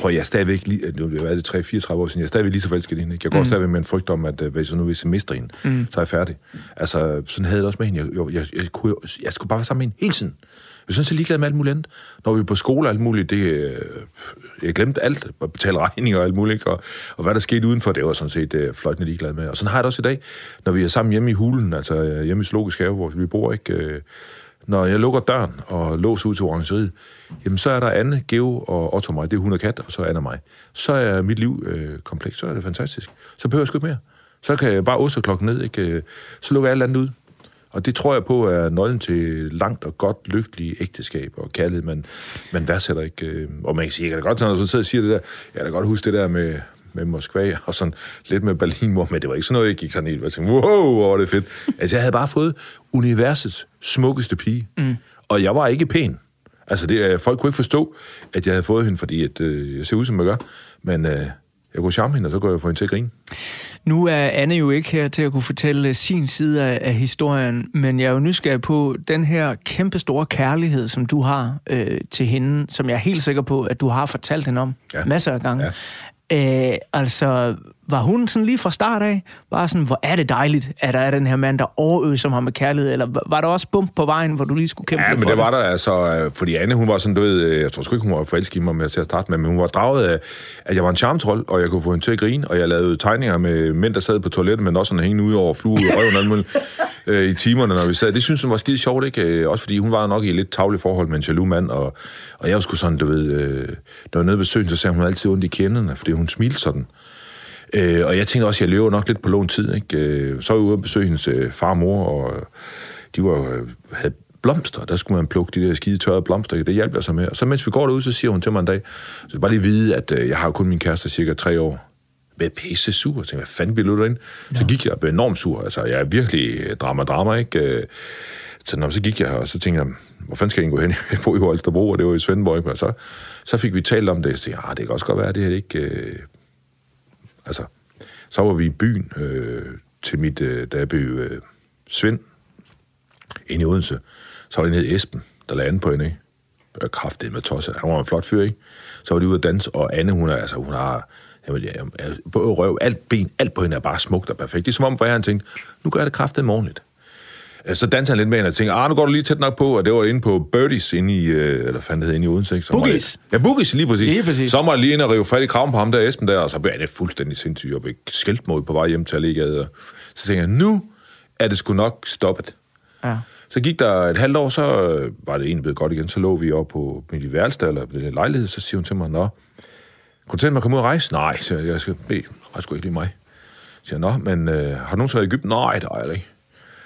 prøv, jeg er stadigvæk lige... Nu er det 3-34 år siden. Jeg er stadigvæk lige så forelsket i hende, ikke? Jeg går Mm. stadigvæk med en frygt om, at øh, hvis jeg nu vil mister hende, Mm. så er jeg færdig. Altså, sådan havde jeg det også med hende. Jeg, jeg, jeg, jeg, kunne, jeg skulle bare være sammen med hende hele tiden. Jeg synes, jeg er ligeglad med alt muligt andet. Når vi er på skole og alt muligt, det, øh, jeg glemte alt. At betale regninger og alt muligt. Og, og hvad der skete udenfor, det var sådan set øh, fløjtende ligeglad med. Og sådan har jeg det også i dag, når vi er sammen hjemme i hulen, altså øh, hjemme i Zoologisk Have, hvor vi bor, ikke? Når jeg lukker døren og låser ud til orangeriet, jamen så er der Anne, Geo og Otto og mig. Det er hun og kat, og så Anne og mig. Så er mit liv øh, komplekst. Så er det fantastisk. Så behøver jeg sgu ikke mere. Så kan jeg bare oste klokken ned, ikke? Øh, så lukker jeg alt andet ud. Og det tror jeg på er nøglen til langt og godt lykkelige ægteskab og kærlighed, men man værdsætter ikke. Øh, og man kan sige, jeg kan da godt, når du sidder og siger det der, jeg kan da godt huske det der med, med Moskva og sådan lidt med Berlin, men det var ikke sådan noget, jeg gik sådan i, og tænkte, wow, hvor er det fedt. Altså, jeg havde bare fået universets smukkeste pige, mm. og jeg var ikke pæn. Altså, det, øh, folk kunne ikke forstå, at jeg havde fået hende, fordi at, øh, jeg ser ud, som jeg gør, men øh, jeg kunne charme hende, og så kunne jeg få hende til at grine. Nu er Anne jo ikke her til at kunne fortælle sin side af, af historien, men jeg er jo nysgerrig på den her kæmpe store kærlighed, som du har øh, til hende, som jeg er helt sikker på, at du har fortalt hende om ja. masser af gange. Ja. Øh, altså, var hun sådan lige fra start af, bare sådan, hvor er det dejligt, at der er den her mand, der overøser mig med kærlighed, eller var der også bump på vejen, hvor du lige skulle kæmpe Ja, men for det var der altså, øh, fordi Anne, hun var sådan, du ved, øh, jeg tror sgu ikke, hun var forelsket i mig med til at starte med, men hun var draget af, at jeg var en charmtrold, og jeg kunne få hende til at grine, og jeg lavede tegninger med mænd, der sad på toilettet, men også sådan hængende ud over flue røven og muligt, øh, i timerne, når vi sad. Det synes hun var skide sjovt, ikke? Øh, Også fordi hun var nok i et lidt tavligt forhold med en jaloux mand, og, og jeg var sgu sådan, du ved, øh, der var nede søen, så sagde hun altid ondt i kenderne, fordi hun smilte sådan. Øh, og jeg tænkte også, at jeg lever nok lidt på lån tid. Ikke? Øh, så var jeg ude og besøge hendes øh, far og mor, og øh, de var, øh, havde blomster. Der skulle man plukke de der skide tørrede blomster. Det hjalp jeg så med. Og så mens vi går derud, så siger hun til mig en dag, så jeg bare lige vide, at øh, jeg har kun min kæreste cirka tre år. Er pisse sur. Jeg tænkte, hvad fanden bliver du derinde? Så gik jeg og blev enormt sur. Altså, jeg er virkelig drama-drama, ikke? Øh, Så, når, så gik jeg, og så tænkte jeg, hvor fanden skal jeg gå hen? Jeg bor i Holstebro, og det var i Svendborg, ikke? Og så, så fik vi talt om det. Så tænkte jeg, ah, det kan også godt være, det her ikke... Øh, altså, så var vi i byen øh, til mit, øh, da jeg blev øh, Svend, inde i Odense. Så var det en hed Esben, der lagde an på hende, ikke? Jeg kraftede med tosset. Han var en flot fyr, ikke? Så var de ude at danse, og Anne, hun er, altså, hun har, Jamen, ja, på røv, alt ben, alt på hende er bare smukt og perfekt. Det er som om, for jeg han tænkte, nu gør jeg det kraftigt morgenligt. Øh, Så danser han lidt med hende og tænker, ah, nu går du lige tæt nok på, og det var inde på Birdies inde i, øh, eller fandt det inde i Odense, ikke? Var Boogies. Ja, Boogies, lige præcis. Lige præcis. Så jeg lige ind og rive fat i kraven på ham der, Esben der, og så blev det fuldstændig sindssygt, og blev skældt mod på vej hjem til Allegade. Så tænker jeg, nu er det sgu nok stoppet. Ja. Så gik der et halvt år, så øh, var det egentlig blevet godt igen. Så lå vi oppe på mit værelse, eller ved lejlighed, så siger hun til mig, Nå, kunne du tænke mig at komme ud og rejse? Nej, så jeg, jeg skal bede, rejse sgu ikke lige mig. Så siger jeg, Nå, men øh, har du nogensinde været i Ægypten? Nej, det har jeg ikke.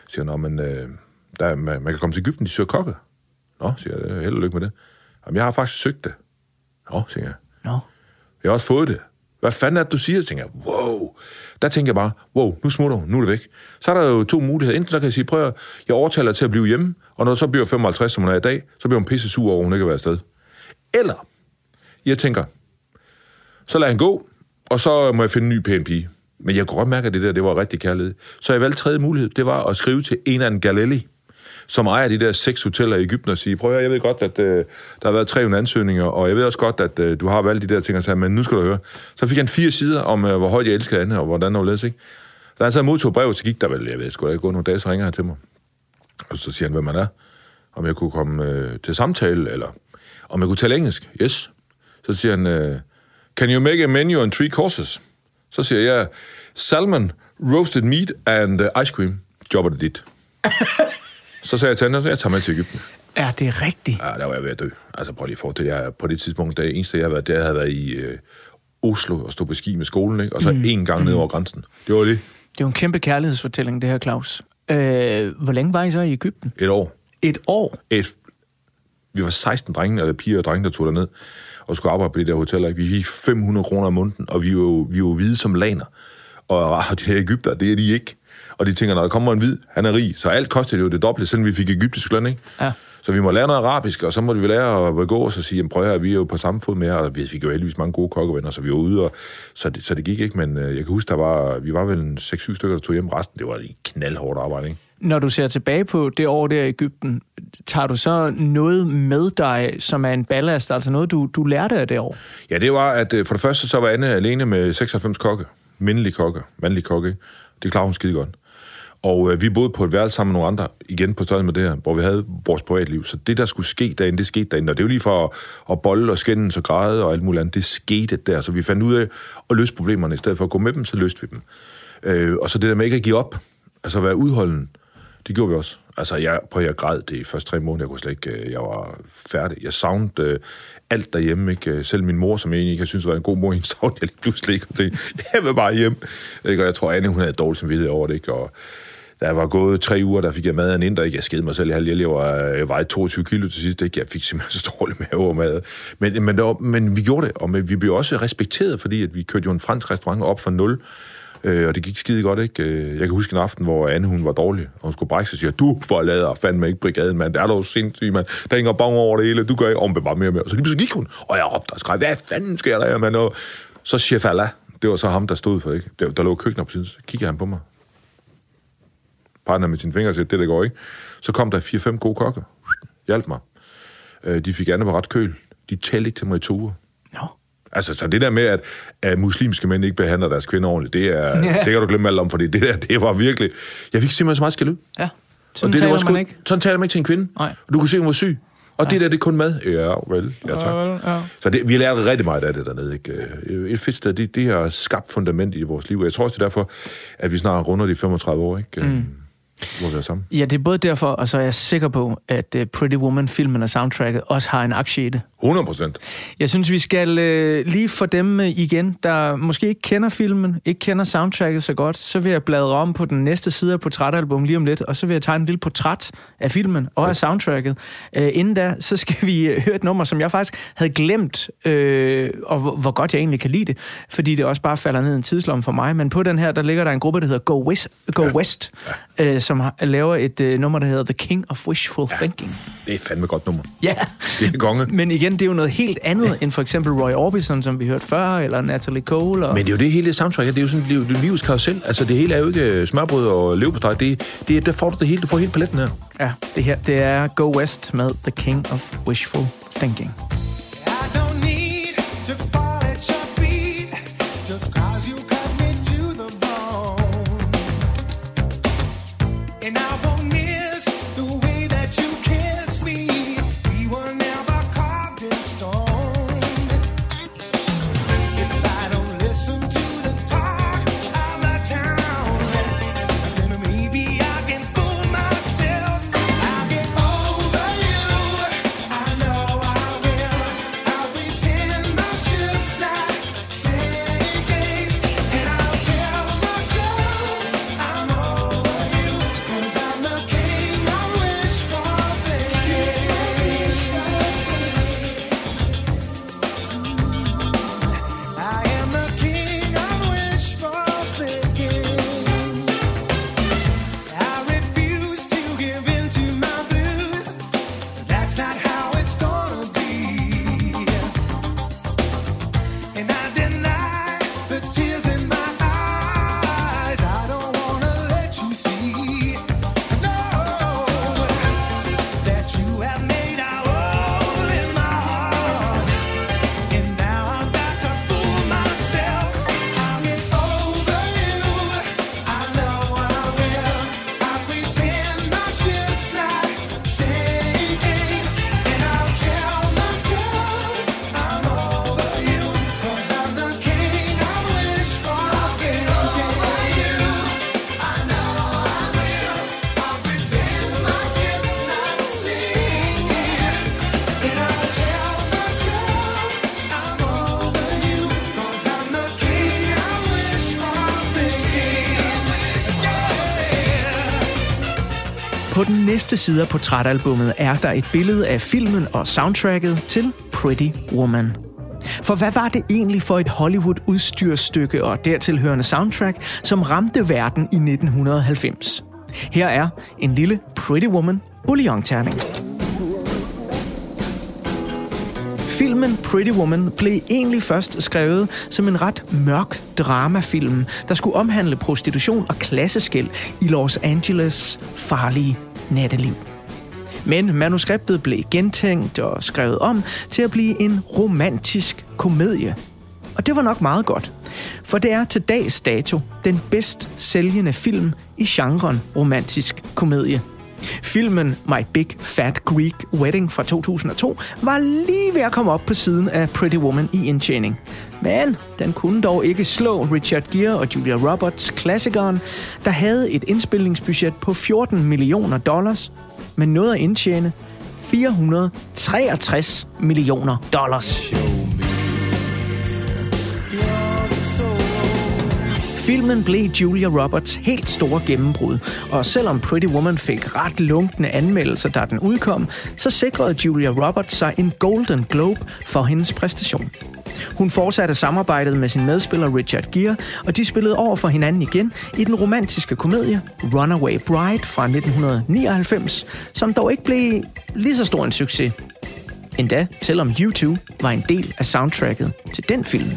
Så siger Nå, men øh, der, man, man, kan komme til Ægypten, de søger kokke. Nå, siger jeg, held og lykke med det. Jamen, jeg har faktisk søgt det. Nå, siger jeg. Nå. Jeg har også fået det. Hvad fanden er det, du siger? Tænker jeg, wow. Der tænker jeg bare, wow, nu smutter hun, nu er det væk. Så er der jo to muligheder. Enten så kan jeg sige, prøv at, jeg overtaler til at blive hjemme, og når så bliver 55, som hun er i dag, så bliver hun pisse sur over, at hun ikke har været afsted. Eller, jeg tænker, så lad han gå, og så må jeg finde en ny pæn pige. Men jeg kunne godt mærke, at det der, det var rigtig kærlighed. Så jeg valgte tredje mulighed, det var at skrive til en af en Galeli, som ejer de der seks hoteller i Ægypten og sige, prøv at høre, jeg ved godt, at øh, der har været 300 ansøgninger, og jeg ved også godt, at øh, du har valgt de der ting, og sagde, men nu skal du høre. Så fik han fire sider om, øh, hvor højt jeg elsker Anne, og hvordan hun var ikke? Da han så modtog brevet, så gik der vel, jeg ved sgu da ikke, gå nogle dage, så ringer han til mig. Og så siger han, hvem man er, om jeg kunne komme øh, til samtale, eller om jeg kunne tale engelsk. Yes. Så siger han, øh, can you make a menu on three courses? Så siger jeg, salmon, roasted meat and uh, ice cream. Jobber det dit. så sagde jeg til hende, jeg tager med til Ægypten. Er det rigtigt? Ja, der var jeg ved at dø. Altså prøv lige at forestille jeg på det tidspunkt, det eneste jeg havde været, det havde været i øh, Oslo og stå på ski med skolen, ikke? og så Mm. mm. en gang ned over grænsen. Det var det. Det er jo en kæmpe kærlighedsfortælling, det her, Claus. Øh, hvor længe var I så i Ægypten? Et år. Et år? Et, vi var 16 drenge, eller piger og drenge, der tog derned og skulle arbejde på det der hotel. Ikke? Vi fik 500 kroner om måneden, og vi var jo, vi var jo hvide som laner. Og, og de her Ægypter, det er de ikke. Og de tænker, når der kommer en hvid, han er rig. Så alt kostede jo det dobbelte, selvom vi fik egyptisk løn, ikke? Ja. Så vi må lære noget arabisk, og så måtte vi lære at begå os og sige, jamen prøv her, vi er jo på samme fod med jer, og vi fik jo heldigvis mange gode kokkevenner, så vi var ude, og, så, det, så det gik ikke, men øh, jeg kan huske, der var, vi var vel en 6-7 stykker, der tog hjem resten, det var et knaldhårdt arbejde, ikke? Når du ser tilbage på det år der i Ægypten, tager du så noget med dig, som er en ballast, altså noget, du, du lærte af det år? Ja, det var, at øh, for det første, så var Anne alene med 96 kokke. Mindelige kokke, mandlige kokke. Det klarer hun skide godt. Og øh, vi boede på et værelse sammen med nogle andre, igen på størrelse med det her, hvor vi havde vores privatliv. Så det, der skulle ske derinde, det skete derinde. Og det er jo lige for at, at bolle og skændes og græde og alt muligt andet. Det skete der. Så vi fandt ud af at løse problemerne. I stedet for at gå med dem, så løste vi dem. Øh, og så det der med ikke at give op, altså at være udholden, det gjorde vi også. Altså, jeg, prøv, jeg græd det i første tre måneder, jeg kunne slet ikke, øh, jeg var færdig. Jeg savnede øh, alt derhjemme, ikke? Øh, selv min mor, som jeg egentlig ikke synes var en god mor, hende savnede jeg lige pludselig ikke, og tænkte, jeg vil bare hjem. Ikke? Og jeg tror, Anne, hun havde dårlig samvittighed over det, ikke? Og Da jeg var gået tre uger, der fik jeg mad af en inder. Ikke? Jeg skede mig selv i halv. Jeg lever, øh, jeg vejede 22 kilo til sidst. Ikke? Jeg fik simpelthen så dårlig mave og mad. Men, men, det var, men vi gjorde det, og vi blev også respekteret, fordi at vi kørte jo en fransk restaurant op fra nul. Øh, og det gik skide godt, ikke? Øh, jeg kan huske en aften, hvor Anne, hun var dårlig, og hun skulle brække sig og siger, du forlader fandme ikke brigaden, mand. Det er dog sindssygt, mand. Der hænger bang over det hele. Du gør ikke om bare mere og mere. Og så lige pludselig gik hun, og jeg råbte og skreg, hvad fanden sker der her, mand? Og så chef Allah, det var så ham, der stod for, ikke? Der, der lå køkkener på siden, så kiggede han på mig. Partner med sine fingre og siger, det der går ikke. Så kom der fire-fem gode kokke. Hjalp mig. Øh, de fik Anne på ret køl. De talte ikke til mig i to uger. Altså, så det der med, at, at muslimske mænd ikke behandler deres kvinder ordentligt, det, er, Ja. det kan du glemme alt om, fordi det der, det var virkelig... Jeg fik simpelthen så meget skal ud. Ja. Og Sådan det, der taler sgu, man ikke. Sådan taler man ikke til en kvinde. Nej. Du kunne se, hun var syg. Og det der, det er kun mad. Ja, vel. Ja, tak. Ja, vel, ja. Så det, vi lærte rigtig meget af det dernede. Ikke? Øh, Et fedt sted, det, det har skabt fundament i vores liv. Og jeg tror også, det er derfor, at vi snart runder de 35 år, ikke? Mm. Hvor vi er sammen. Ja, det er både derfor, og så er jeg sikker på, at øh, Pretty Woman-filmen og soundtracket også har en aktie i det. 100 procent. Jeg synes, vi skal øh, lige for dem øh, igen, der måske ikke kender filmen, ikke kender soundtracket så godt, så vil jeg bladre om på den næste side af portrætalbum lige om lidt, og så vil jeg tegne en lille portræt af filmen og af soundtracket. Øh, inden da, så skal vi høre et nummer, som jeg faktisk havde glemt, øh, og hvor, hvor godt jeg egentlig kan lide det, fordi det også bare falder ned i en tidslomme for mig. Men på den her, der ligger der en gruppe, der hedder Go West, Go ja. West øh, som har, laver et øh, nummer, der hedder The King of Wishful ja. Thinking. Det er fandme et godt nummer. Ja. Det er konge. Men igen, det er jo noget helt andet end for eksempel Roy Orbison, som vi hørte før, eller Natalie Cole. Og... Men det er jo det hele soundtrack, det er jo sådan er det er livets karusel. Altså det hele er jo ikke øh, smørbrød og leverpostej. Det, det, er- der får du det hele, du får hele paletten her. Ja, det her, det er Go West med The King of Wishful Thinking. Thinking. På næste side portrætalbummet er der et billede af filmen og soundtracket til Pretty Woman. For hvad var det egentlig for et Hollywood-udstyrsstykke og dertilhørende soundtrack, som ramte verden i 1990? Her er en lille Pretty Woman bouillon-terning. Filmen Pretty Woman blev egentlig først skrevet som en ret mørk dramafilm, der skulle omhandle prostitution og klasseskæld i Los Angeles farlige natteliv. Men manuskriptet blev gentænkt og skrevet om til at blive en romantisk komedie. Og det var nok meget godt, for det er til dags dato den bedst sælgende film i genren romantisk komedie. Filmen My Big Fat Greek Wedding fra 2002 var lige ved at komme op på siden af Pretty Woman i indtjening. Men den kunne dog ikke slå Richard Gere og Julia Roberts klassikeren, der havde et indspilningsbudget på 14 millioner dollars, men nåede at indtjene 463 millioner dollars. Filmen blev Julia Roberts helt store gennembrud, og selvom Pretty Woman fik ret lunkende anmeldelser, da den udkom, så sikrede Julia Roberts sig en Golden Globe for hendes præstation. Hun fortsatte samarbejdet med sin medspiller Richard Gere, og de spillede over for hinanden igen i den romantiske komedie Runaway Bride fra 1999, som dog ikke blev lige så stor en succes. Endda selvom U2 var en del af soundtracket til den film.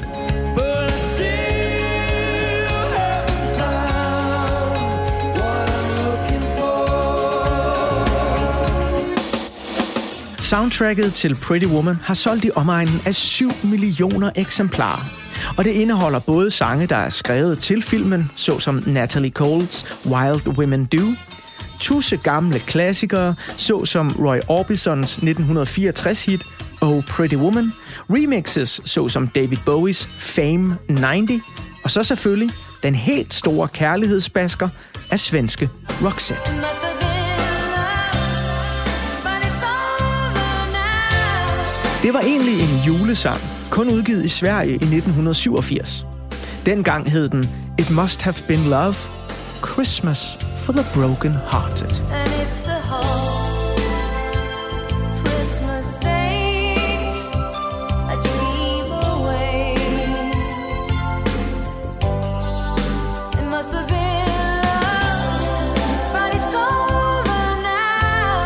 Soundtracket til Pretty Woman har solgt i omegnen af 7 millioner eksemplarer. Og det indeholder både sange, der er skrevet til filmen, såsom Natalie Cole's Wild Women Do, tusse gamle klassikere, såsom Roy Orbisons 1964-hit Oh Pretty Woman, remixes såsom David Bowies Fame 90, og så selvfølgelig den helt store kærlighedsbasker af svenske Roxette. Det var egentlig en julesang, kun udgivet i Sverige i 1987. Dengang hed den It Must Have Been Love, Christmas for the Broken Hearted.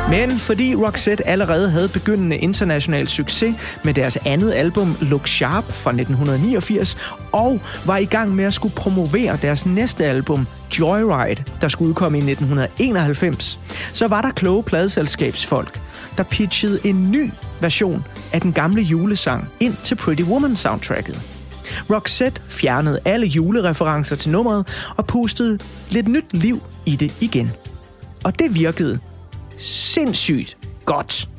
Men fordi Roxette allerede havde begyndende international succes med deres andet album Look Sharp fra 1989, og var i gang med at skulle promovere deres næste album Joyride, der skulle udkomme i 1991, så var der kloge pladeselskabsfolk, der pitchede en ny version af den gamle julesang ind til Pretty Woman soundtracket. Roxette fjernede alle julereferencer til nummeret og pustede lidt nyt liv i det igen. Og det virkede sindssygt godt.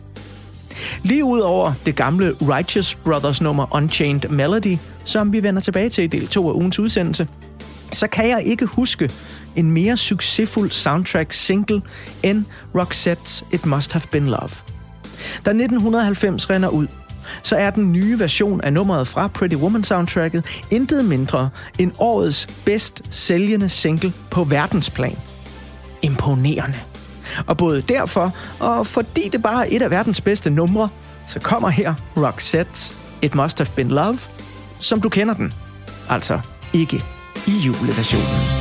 Lige ud over det gamle Righteous Brothers nummer Unchained Melody, som vi vender tilbage til i del 2 af ugens udsendelse, så kan jeg ikke huske en mere succesfuld soundtrack single end Roxette's It Must Have Been Love. Da 1990 render ud, så er den nye version af nummeret fra Pretty Woman soundtracket intet mindre end årets bedst sælgende single på verdensplan. Imponerende. Og både derfor, og fordi det bare er et af verdens bedste numre, så kommer her Roxette It Must Have Been Love, som du kender den. Altså ikke i juleversionen.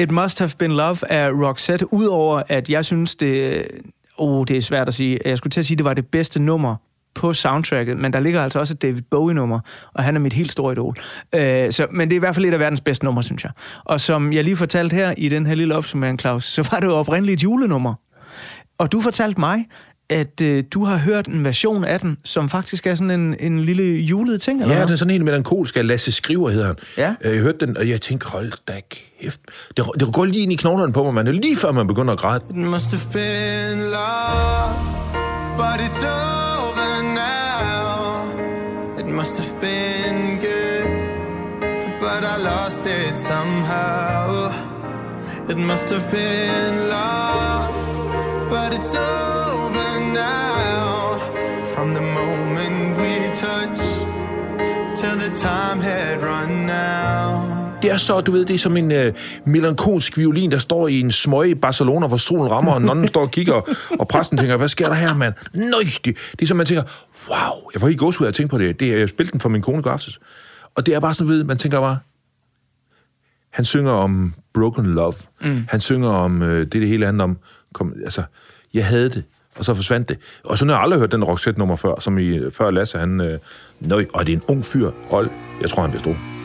It Must Have Been Love af Roxette, udover at jeg synes, det, oh, det er svært at sige. Jeg skulle til at sige, det var det bedste nummer på soundtracket, men der ligger altså også et David Bowie-nummer, og han er mit helt store idol. Øh, så, men det er i hvert fald et af verdens bedste numre, synes jeg. Og som jeg lige fortalte her i den her lille opsummering, Claus, så var det jo oprindeligt et julenummer, og du fortalte mig, at øh, du har hørt en version af den, som faktisk er sådan en, en lille julet ting, eller Ja, det er sådan en melankolsk af Lasse Skriver, hedder han. Ja. Øh, Jeg hørte den, og jeg tænkte, hold da kæft. Det, det går lige ind i knoglerne på mig, man. Lige før, man begynder at græde. It must have been love, but it's over now. It must have been good, but I lost it somehow. It must have been love, but it's over now. From the moment we touched till the time had run out. Det er så, du ved, det er som en øh, melankolsk violin, der står i en smøge i Barcelona, hvor solen rammer, og nonnen står og kigger, og præsten tænker, hvad sker der her, mand? Nøj, det, det er som, man tænker, wow, jeg får helt gåsehud af at tænke på det. det er, jeg spillede den for min kone i går aftes. Og det er bare sådan, du ved, man tænker bare, han synger om broken love. Mm. Han synger om øh, det, det hele handler om. Kom, altså, jeg havde det, og så forsvandt det. Og så har jeg aldrig hørt den Roxette-nummer før, som i, før Lasse, han... Øh, nøj, og det er en ung fyr. Old, jeg tror, han bliver stor.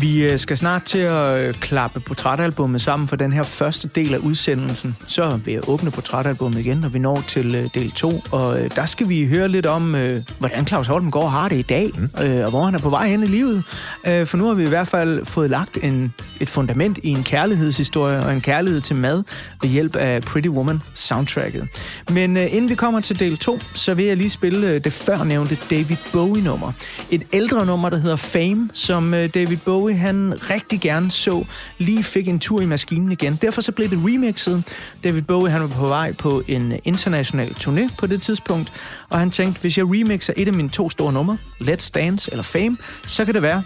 Vi øh, skal snart til at øh, klappe portrætalbummet sammen for den her første del af udsendelsen. Så vil jeg åbne portrætalbummet igen, når vi når til øh, del 2. Og der skal vi høre lidt om, hvordan Claus Holm går har det i dag, mm. og hvor han er på vej hen i livet. For nu har vi i hvert fald fået lagt en, et fundament i en kærlighedshistorie og en kærlighed til mad ved hjælp af Pretty Woman soundtracket. Men inden vi kommer til del 2, så vil jeg lige spille det førnævnte David Bowie-nummer. Et ældre nummer, der hedder Fame, som David Bowie han rigtig gerne så, lige fik en tur i maskinen igen. Derfor så blev det remixet. David Bowie han var på vej på en international turné på det tidspunkt, og han tænkte, hvis jeg remixer et af mine to store numre, Let's Dance eller Fame, så kan det være,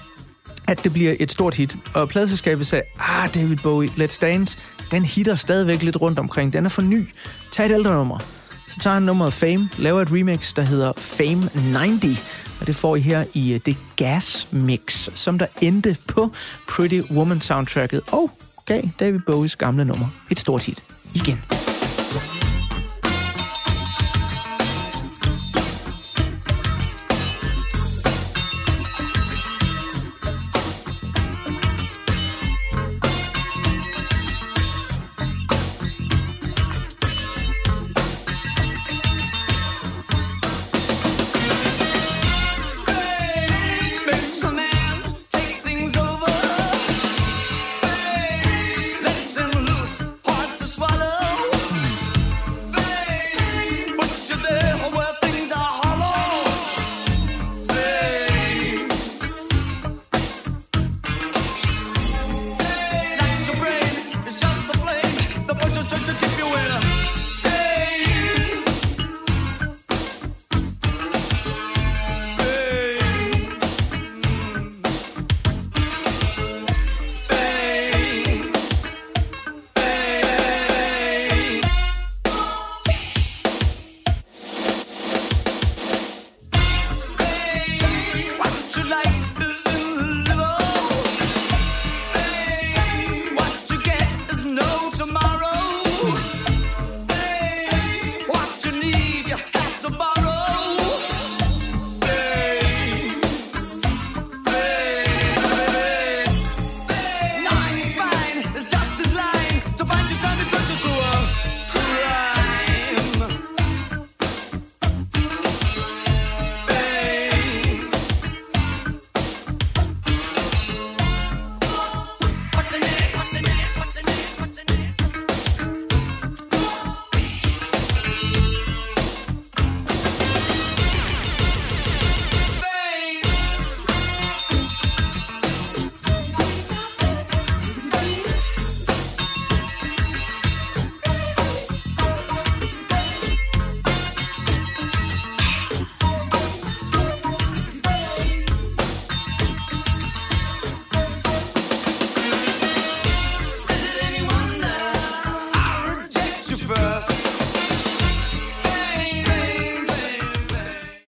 at det bliver et stort hit. Og pladselskabet sagde, ah, David Bowie, Let's Dance, den hitter stadigvæk lidt rundt omkring. Den er for ny. Tag et ældre nummer. Så tager han nummeret Fame, laver et remix, der hedder Fame 90. Og det får I her i øh, det Gas Mix, som der endte på Pretty Woman soundtracket og gav David Bowies gamle nummer et stort hit igen.